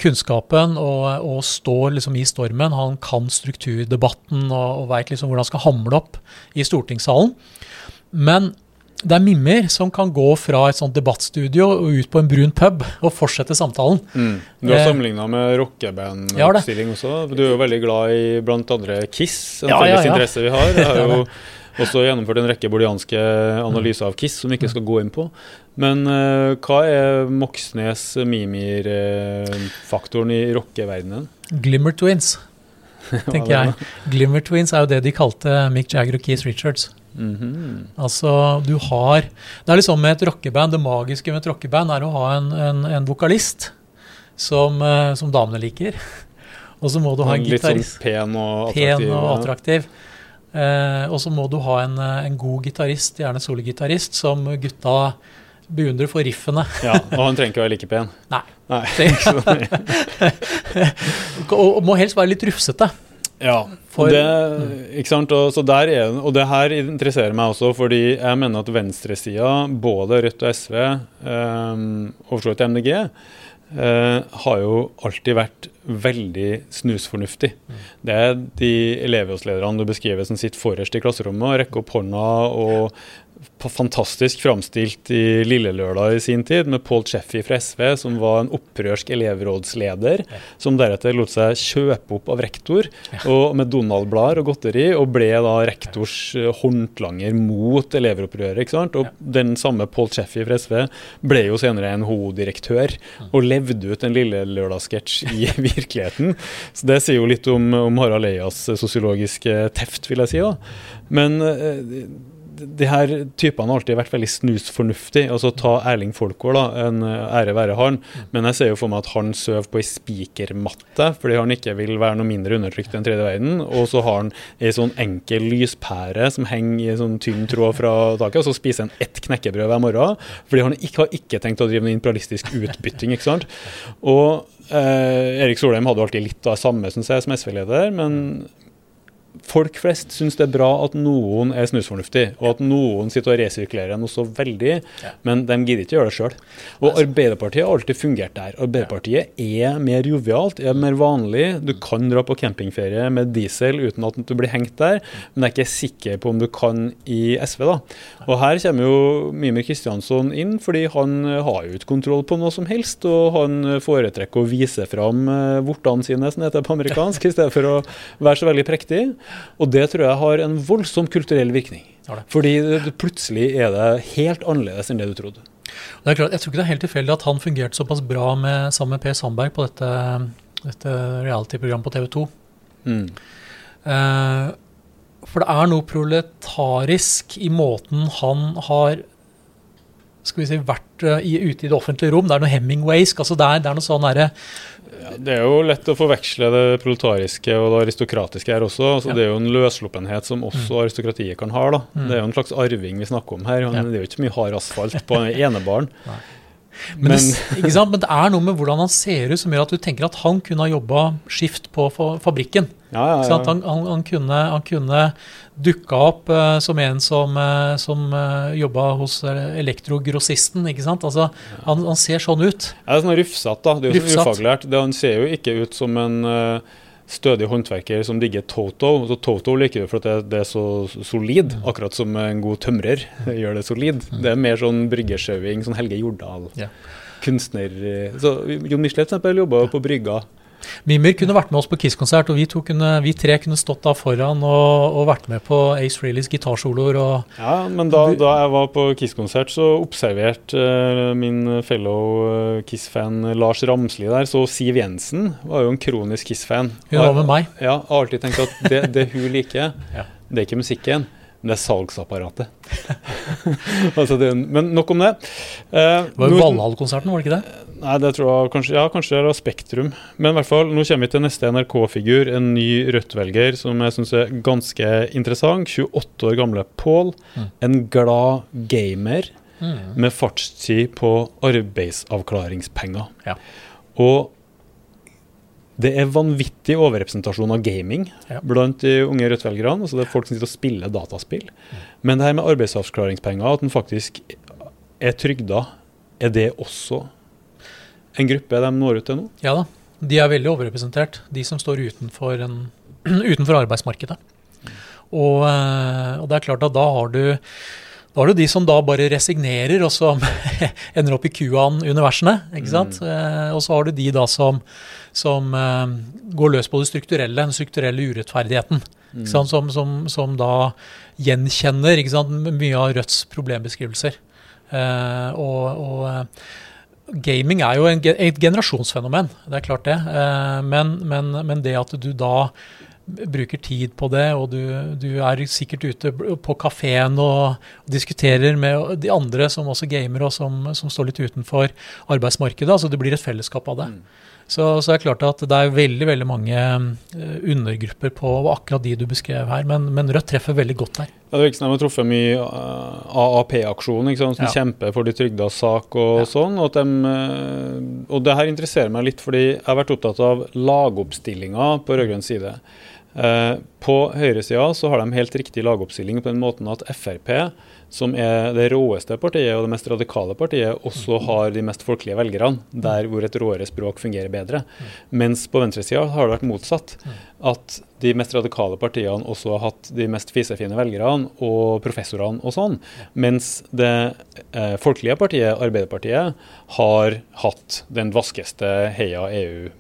kunnskapen og, og står liksom i stormen. Han kan strukturdebatten og, og veit liksom hvordan han skal hamle opp i stortingssalen. Men det er mimmer som kan gå fra et sånt debattstudio og ut på en brun pub og fortsette samtalen. Mm. Du har eh, sammenligna med rockeband-oppstilling også. Du er jo veldig glad i andre Kiss, en ja, felles ja, ja. interesse vi har. Jeg har jo også gjennomført en rekke bolianske analyser av Kiss, som vi ikke skal gå inn på. Men uh, hva er Moxnes Mimir-faktoren i rockeverdenen? Glimmer Twins, tenker jeg. Glimmer Twins er jo det de kalte Mick Jagger og Keith Richards. Mm -hmm. Altså, du har Det er liksom med et rockeband, det magiske med et rockeband er å ha en, en, en vokalist som, uh, som damene liker. Og så må du ha en gitarist. Litt sånn pen og attraktiv. Pen og attraktiv. Eh, og så må du ha en, eh, en god gitarist, gjerne sologitarist, som gutta beundrer for riffene. ja, Og han trenger ikke være like pen? Nei. Nei. og, må helst være litt rufsete. Ja, for, det, ikke sant? Og, så der er, og det her interesserer meg også, fordi jeg mener at venstresida, både Rødt og SV, um, og for så vidt MDG, Uh, har jo alltid vært veldig snusfornuftig. Det er de elevrådslederne du beskriver som sitter forrest i klasserommet og rekker opp hånda og fantastisk framstilt i Lillelørdag i sin tid, med Paul Cheffy fra SV, som var en opprørsk elevrådsleder, som deretter lot seg kjøpe opp av rektor og med Donald-blader og godteri, og ble da rektors eh, håndlanger mot elevopprøret. ikke sant? Og den samme Paul Cheffy fra SV ble jo senere en HO-direktør, og levde ut en Lillelørdag-sketsj i virkeligheten. Så det sier jo litt om, om Harald Eias sosiologiske teft, vil jeg si. da. Men eh, de her typene har alltid vært veldig snusfornuftige. Altså Ta Erling Folkvår, da, en eh, ære være han. Men jeg ser jo for meg at han sover på ei spikermatte fordi han ikke vil være noe mindre undertrykt enn tredje verden. Og så har han ei sånn enkel lyspære som henger i en sånn tynn tråd fra taket, og så spiser han ett knekkebrød hver morgen. Fordi han ikke, har ikke tenkt å drive med imperialistisk utbytting. ikke sant? Og eh, Erik Solheim hadde jo alltid litt av samme synes jeg, som SV-leder, men folk flest syns det er bra at noen er snusfornuftig, og at noen sitter og resirkulerer noe så veldig, ja. men de gidder ikke å gjøre det sjøl. Og Arbeiderpartiet har alltid fungert der. Arbeiderpartiet er mer jovialt, er mer vanlig. Du kan dra på campingferie med diesel uten at du blir hengt der, men jeg er ikke sikker på om du kan i SV. da. Og her kommer jo Mimir Kristiansson inn, fordi han har jo ikke kontroll på noe som helst, og han foretrekker å vise fram eh, vortene sine, som heter på amerikansk, i stedet for å være så veldig prektig. Og det tror jeg har en voldsom kulturell virkning. Fordi plutselig er det helt annerledes enn det du trodde. Det er klart, jeg tror ikke det er helt tilfeldig at han fungerte såpass bra med, sammen med Per Sandberg på dette, dette reality-programmet på TV 2. Mm. Eh, for det er noe proletarisk i måten han har skal vi si, vært i, ute i det offentlige rom. Det er noe Hemingwaysk. altså Det er, det er noe sånn derre ja, det er jo lett å forveksle det proletariske og det aristokratiske her også. Altså, ja. Det er jo en løssluppenhet som også mm. aristokratiet kan ha. da. Mm. Det er jo en slags arving vi snakker om her. Ja. Det er jo ikke mye hard asfalt på enebaren. Men, men, det, men, det, er noe med hvordan han ser ut som gjør at du tenker at han kunne ha jobba skift på fabrikken. Ja, ja, ja. Han, han, han, kunne, han kunne dukka opp uh, som en som, uh, som uh, jobba hos elektrogrossisten. ikke sant? Altså, han, ser sånn ut. Ja, det er sånn rufsete, da. Det er jo så ufaglært. Det, han ser jo ikke ut som en stødig håndverker som digger Toto. Så Toto liker du for at det, det, er så solid, akkurat som en god tømrer gjør det solid. Det er mer sånn bryggesjauing, sånn Helge Jordal. Ja. Kunstner så Jon Michelet jobba på brygga. Mimir kunne vært med oss på Kiss-konsert, og vi, kunne, vi, tre kunne stått da foran og, og vært med på Ace Frehley's gitarsoloer. ja, men da, da, jeg var på Kiss-konsert, så observerte uh, min fellow uh, Kiss-fan Lars Ramsli der, så Siv Jensen var jo en kronisk Kiss-fan. Hun var med meg. Ja, har alltid tenkt at det, det hun liker, ja. det er ikke musikken. Men det er salgsapparatet. altså det, men nok om det. Eh, det var jo Valhall-konserten, var det ikke det? Nei, det tror jeg kanskje, ja, kanskje det er Spektrum. Men i hvert fall, nå kommer vi til neste NRK-figur. En ny Rødt-velger som jeg syns er ganske interessant. 28 år gamle Pål. Mm. En glad gamer mm. med fartstid på arbeidsavklaringspenger. Ja. Og det er vanvittig overrepresentasjon av gaming ja. blant de unge Rødt-velgerne. Altså det er folk som sitter og spiller dataspill. Mm. Men det her med arbeidsavklaringspenger, at den faktisk er trygda, er det også en gruppe de når ut til nå? Ja da, de er veldig overrepresentert. De som står utenfor, en, utenfor arbeidsmarkedet. Og, eh, og, det er klart at da har du da har du de som da bare resignerer, og som ender opp i QAN-universene. ikke sant? Mm. Eh, og så har du de da som, som uh, går løs på det strukturelle, den strukturelle urettferdigheten. Mm. Som, som, som, da gjenkjenner mye av Rødts problembeskrivelser. Og, og gaming er jo en, et generasjonsfenomen, det er klart det. Eh, men, men, men, det at du da bruker tid på det, og du, du er sikkert ute på kafeen og, diskuterer med de andre som også gamer og som, som, står litt utenfor arbeidsmarkedet. altså Det blir et fellesskap av det. Mm. Så, så er det klart at det er veldig veldig mange uh, undergrupper på akkurat de du beskrev her, men, men Rødt treffer veldig godt der. Det virker som de har truffet mye eh, AAP-aksjon, som ja. kjemper for de trygdas sak og ja. sånn. Og, de, uh, og det her interesserer meg litt, fordi jeg har vært opptatt av lagoppstillinga på rød-grønn side. Uh, på høyresida så har de helt riktig lagoppstilling på den måten at Frp som er det råeste partiet og det mest radikale partiet, også har de mest folkelige velgerne, der hvor et råere språk fungerer bedre. Mens på venstresida har det vært motsatt. At de mest radikale partiene også har hatt de mest fisefine velgerne og professorene og sånn. Mens det eh, folkelige partiet, Arbeiderpartiet, har hatt den vaskeste heia EU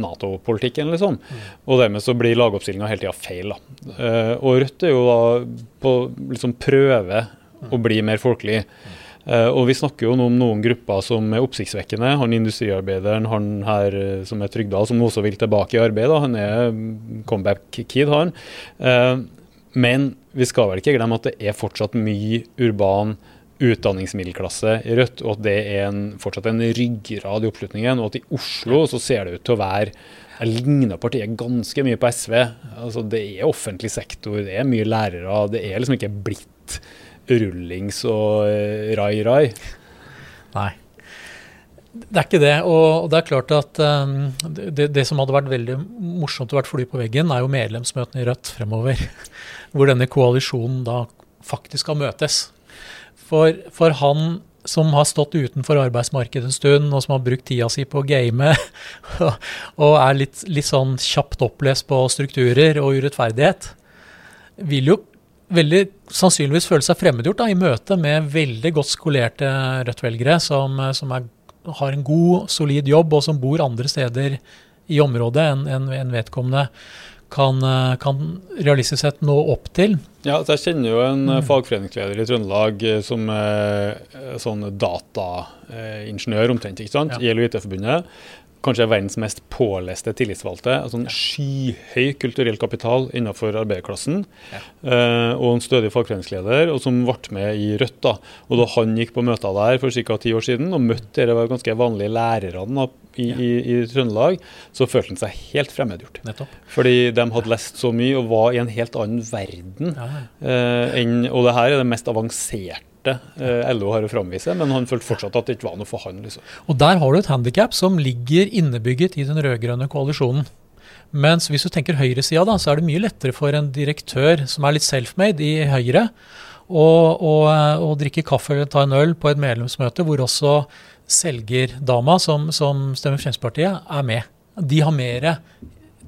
Nato-politikken, liksom. Mm. Og dermed så blir lagoppstillinga hele tida feil. da. Uh, og Rødt er jo da på liksom prøve og bli mer folkelig. Uh, og Vi snakker jo om noen grupper som er oppsiktsvekkende. Han industriarbeideren han her uh, som er Trygdal, som også vil tilbake i arbeid. Da. Han er comeback-kid, han. Uh, Men vi skal vel ikke glemme at det er fortsatt mye urban utdanningsmiddelklasse i Rødt, og at det er en, fortsatt en ryggrad i oppslutningen. Og at i Oslo så ser det ut til å være Jeg ligner partiet ganske mye på SV. Altså Det er offentlig sektor, det er mye lærere. Det er liksom ikke blitt rullings og rai-rai. Nei. Det er ikke det. Og det er klart at um, det, det, som hadde vært veldig morsomt å være fly på veggen, er jo medlemsmøtene i Rødt fremover. Hvor denne koalisjonen da faktisk skal møtes. For, for, han som har stått utenfor arbeidsmarkedet en stund, og som har brukt tida si på å game, og er litt, litt, sånn kjapt opplest på strukturer og urettferdighet, vil jo veldig sannsynligvis føle seg fremmedgjort da, i møte med veldig godt skolerte Rødt-velgere som, som er, har en god, solid jobb, og som bor andre steder i området enn en, en vedkommende kan, eh, kan, realistisk sett nå opp til. Ja, altså Jeg kjenner jo en mm. fagforeningsleder i Trøndelag eh, som er sånn dataingeniør omtrent, ikke sant, ja. i LO-IT-forbundet kanskje verdens mest påleste tillitsvalgte. altså En skyhøy kulturell kapital innenfor arbeiderklassen. Ja. Uh, og en stødig fagforeningsleder, og som ble med i Rødt. da, og Da han gikk på møter der for ca. ti år siden og møtte de ganske vanlige lærerne i, ja. i, i, Trøndelag, så følte han seg helt fremmedgjort. Nettopp. Fordi de hadde lest så mye og var i en helt annen verden. Ja. Uh, enn, og det her er det mest avanserte Eh, LO har å framvise, men han følte fortsatt at det ikke var noe for han. Liksom. Og Der har du et handikap som ligger innebygget i den rød-grønne koalisjonen. Mens hvis du tenker høyresida, da, så er det mye lettere for en direktør som er litt self-made i Høyre, å, drikke kaffe eller ta en øl på et medlemsmøte hvor også selgerdama som, som stemmer Fremskrittspartiet, er med. De har mer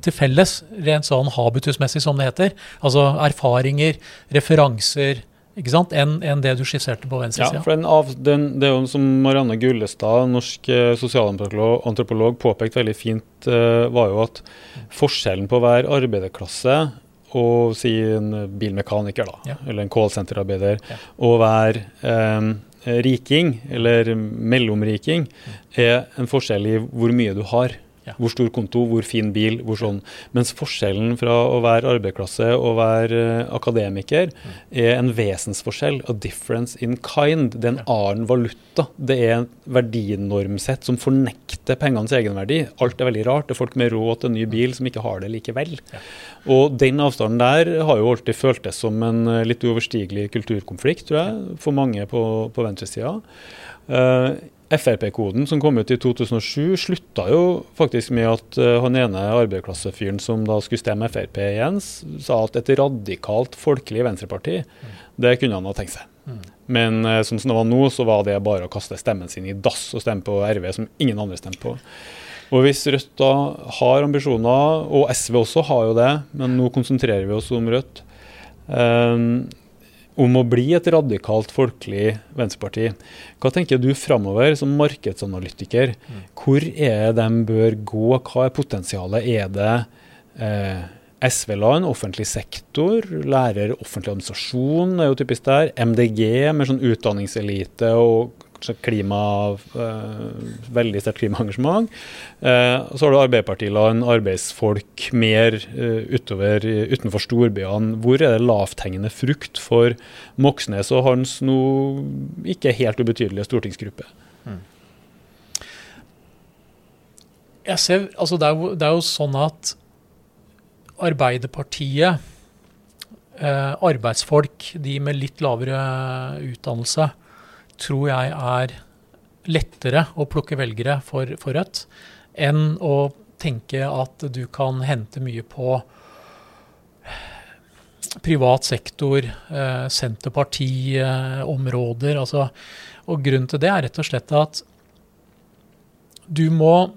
til felles, rent sånn habitusmessig som det heter. Altså erfaringer, referanser, ikke sant, enn en det du skisserte på venstresida. Ja, for den av, den, det er jo som Marianne Gullestad, norsk eh, sosialantropolog, påpekte veldig fint, uh, var jo at forskjellen på å være arbeiderklasse og si en bilmekaniker, da, ja. eller en callsenterarbeider, ja. og være um, riking, eller mellomriking, mm. er en forskjell i hvor mye du har. Ja. Hvor stor konto, hvor fin bil, hvor sånn. Mens forskjellen fra å være arbeiderklasse og være uh, akademiker mm. er en vesensforskjell. A difference in kind. Det er en annen valuta. Det er en verdinormsett som fornekter pengenes egenverdi. Alt er veldig rart. Det er folk med råd til en ny bil som ikke har det likevel. Ja. Og den avstanden der har jo alltid føltes som en uh, litt uoverstigelig kulturkonflikt, tror jeg, for mange på, på venstresida. Uh, Frp-koden som kom ut i 2007, slutta jo faktisk med at uh, han ene arbeiderklassefyren som da skulle stemme Frp igjen, sa at et radikalt folkelig venstreparti, det kunne han ha tenkt seg. Mm. Men uh, sånn som det var nå, så var det bare å kaste stemmen sin i dass og stemme på RV, som ingen andre stemte på. Og Hvis Rødt da har ambisjoner, og SV også har jo det, men nå konsentrerer vi oss om Rødt, um, om å bli et radikalt folkelig venstreparti. Hva tenker du framover som markedsanalytiker? Hvor er det de bør gå? Hva er potensialet? Er det eh, SV-land, offentlig sektor, lærer, offentlig administrasjon er jo typisk der. MDG med sånn utdanningselite og klima, uh, veldig sterkt klimaengasjement. Uh, så har du arbeiderpartiland, arbeidsfolk mer uh, utover, utenfor storbyene. Hvor er det lavthengende frukt for Moxnes og hans nå ikke helt ubetydelige stortingsgruppe? Mm. Jeg ser, altså det, er jo, det er jo sånn at Arbeiderpartiet, arbeidsfolk, de med litt lavere utdannelse, tror jeg er lettere å plukke velgere for, for Rødt enn å tenke at du kan hente mye på privat sektor, eh, Senterparti-områder. Altså, og grunnen til det er rett og slett at du må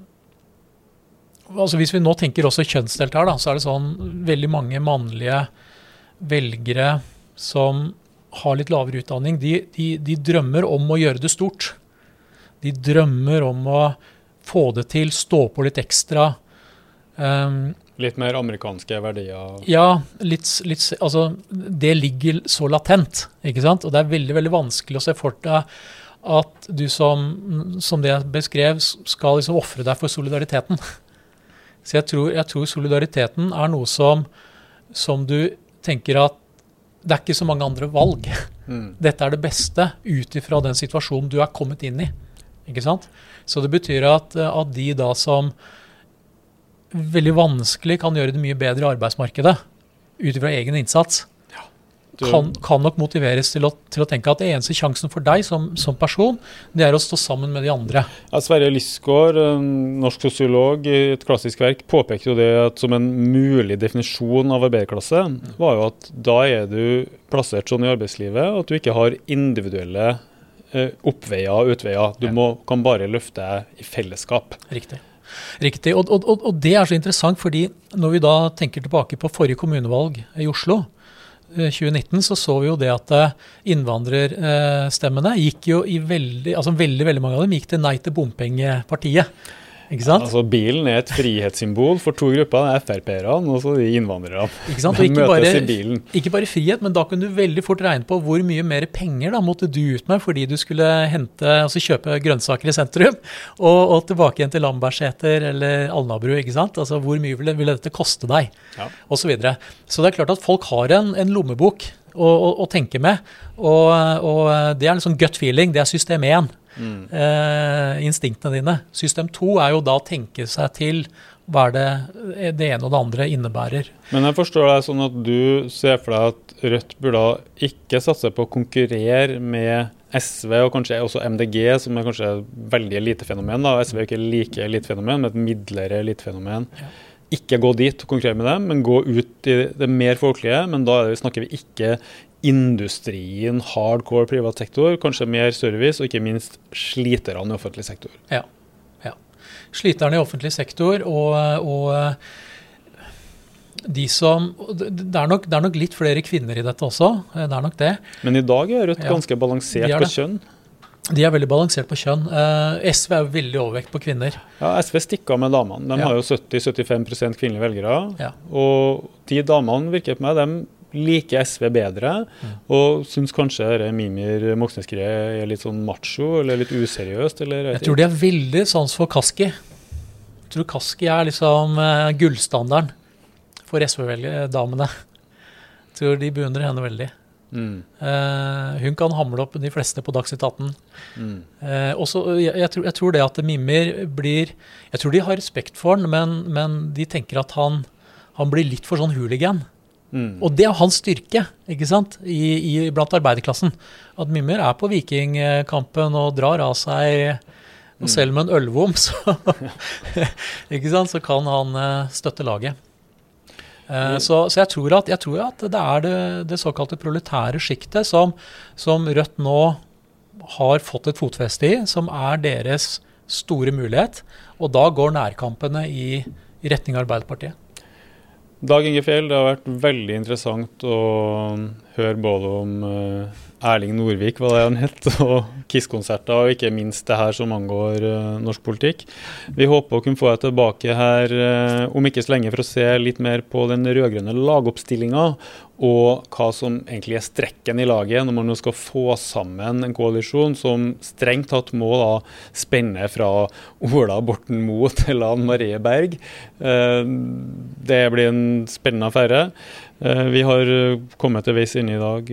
altså Hvis vi nå tenker også kjønnsdelt her, da, så er det sånn veldig mange mannlige velgere som har litt lavere utdanning, de, de, de, drømmer om å gjøre det stort. De drømmer om å få det til, stå på litt ekstra. Um, litt mer amerikanske verdier? Ja, litt, litt, altså, det ligger så latent. ikke sant? Og det er veldig veldig vanskelig å se for deg at du som, som det jeg beskrev, skal liksom ofre deg for solidariteten. Så jeg tror, jeg tror, solidariteten er noe som, som du tenker at det er ikke så mange andre valg. Mm. Dette er det beste ut ifra den situasjonen du er kommet inn i. Ikke sant? Så det betyr at, at de da som veldig vanskelig kan gjøre det mye bedre i arbeidsmarkedet ut ifra egen innsats, kan, kan, nok motiveres til å, til å, tenke at det eneste sjansen for deg som, som, person, det er å stå sammen med de andre. Ja, Sverre Lysgaard, norsk sosiolog i et klassisk verk, påpekte jo det at som en mulig definisjon av arbeiderklasse, var jo at da er du plassert sånn i arbeidslivet at du ikke har individuelle eh, oppveier og utveier. Du må, kan bare løfte deg i fellesskap. Riktig. Riktig. Og, og, og, det er så interessant, fordi når vi da tenker tilbake på forrige kommunevalg i Oslo, 2019 eh, så så vi jo det at eh, innvandrerstemmene gikk jo i veldig altså veldig, veldig mange av dem gikk til Nei til bompengepartiet. Ikke sant? Altså Bilen er et frihetssymbol for to grupper. Det er Frp-erne og så de innvandrerne. Ikke sant? Og ikke bare, ikke bare, frihet, men da kunne du veldig fort regne på hvor mye mer penger da måtte du ut med fordi du skulle hente, altså kjøpe grønnsaker i sentrum og, og tilbake igjen til Lambertseter eller Alnabru. ikke sant? Altså Hvor mye ville, ville dette koste deg? Ja. Og så, videre. så det er klart at folk har en, en lommebok å, å, å, tenke med. Og, og det er en sånn gut feeling. Det er system 1 mm. eh, instinktene dine. System to er jo da å tenke seg til hva det, det ene og det andre innebærer. Men jeg forstår deg sånn at du ser for deg at Rødt burde ikke satse på å konkurrere med SV og kanskje også MDG, som er kanskje et veldig elitefenomen. da. SV er ikke like elitefenomen, men et midlere elitefenomen. Ja. Ikke gå dit og konkurrere med dem, men gå ut i det mer folkelige. Men da snakker vi ikke industrien, hardcore privat sektor, kanskje mer service, og ikke minst sliterne i offentlig sektor. Ja. ja. Sliterne i offentlig sektor og, og de som det er, nok, det er, nok, litt flere kvinner i dette også. det er nok det. Men i dag er Rødt ja, ganske balansert på kjønn? De er veldig balansert på kjønn. Uh, SV er jo veldig overvekt på kvinner. Ja, SV stikker av med damene. De ja. har jo 70-75 kvinnelige velgere. Ja. Og de damene virker på meg, de liker SV bedre, og syns kanskje Mimir Moxnes-greiet er litt sånn macho eller litt useriøst? Eller, jeg, jeg tror de har veldig sans for Kaski. Jeg tror Kaski er liksom uh, gullstandarden for SV-damene. Jeg tror de beundrer henne veldig. Mm. Uh, hun kan hamle opp de fleste på Dagsnytt 18. Mm. Uh, også, jeg, jeg, tror, jeg, tror, det at Mimir blir Jeg tror de har respekt for han, men, men de tenker at han, han blir litt for sånn hooligan. Mm. Og det er hans styrke ikke sant, I, i, blant arbeiderklassen. At Mimmer er på vikingkampen og drar av seg og mm. selv med en ølvom, så, ikke sant, så kan han uh, støtte laget. Uh, så, så jeg, tror at, jeg, tror at, det er det, det såkalte proletære sjiktet som, som, Rødt nå har fått et fotfeste i, som er deres store mulighet. Og da går nærkampene i, i retning Arbeiderpartiet. Dag Inge Fjell, det har vært veldig interessant å høre både om uh, Erling Norvik, hva det er han het, og KISS-konserter, og ikke minst det her som angår uh, norsk politikk. Vi håper å kunne få deg tilbake her uh, om ikke så lenge for å se litt mer på den rød-grønne lagoppstillinga, og hva som egentlig er strekken i laget når man skal få sammen en koalisjon som strengt tatt må da spenne fra Ola Borten Moe til Ann Marie Berg. Uh, det blir en spennende affære. Vi har kommet til veis inne i dag.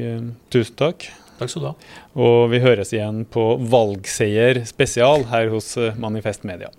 Tusen takk. Takk skal du ha. Og vi høres igjen på valgseier spesial her hos Manifest Media.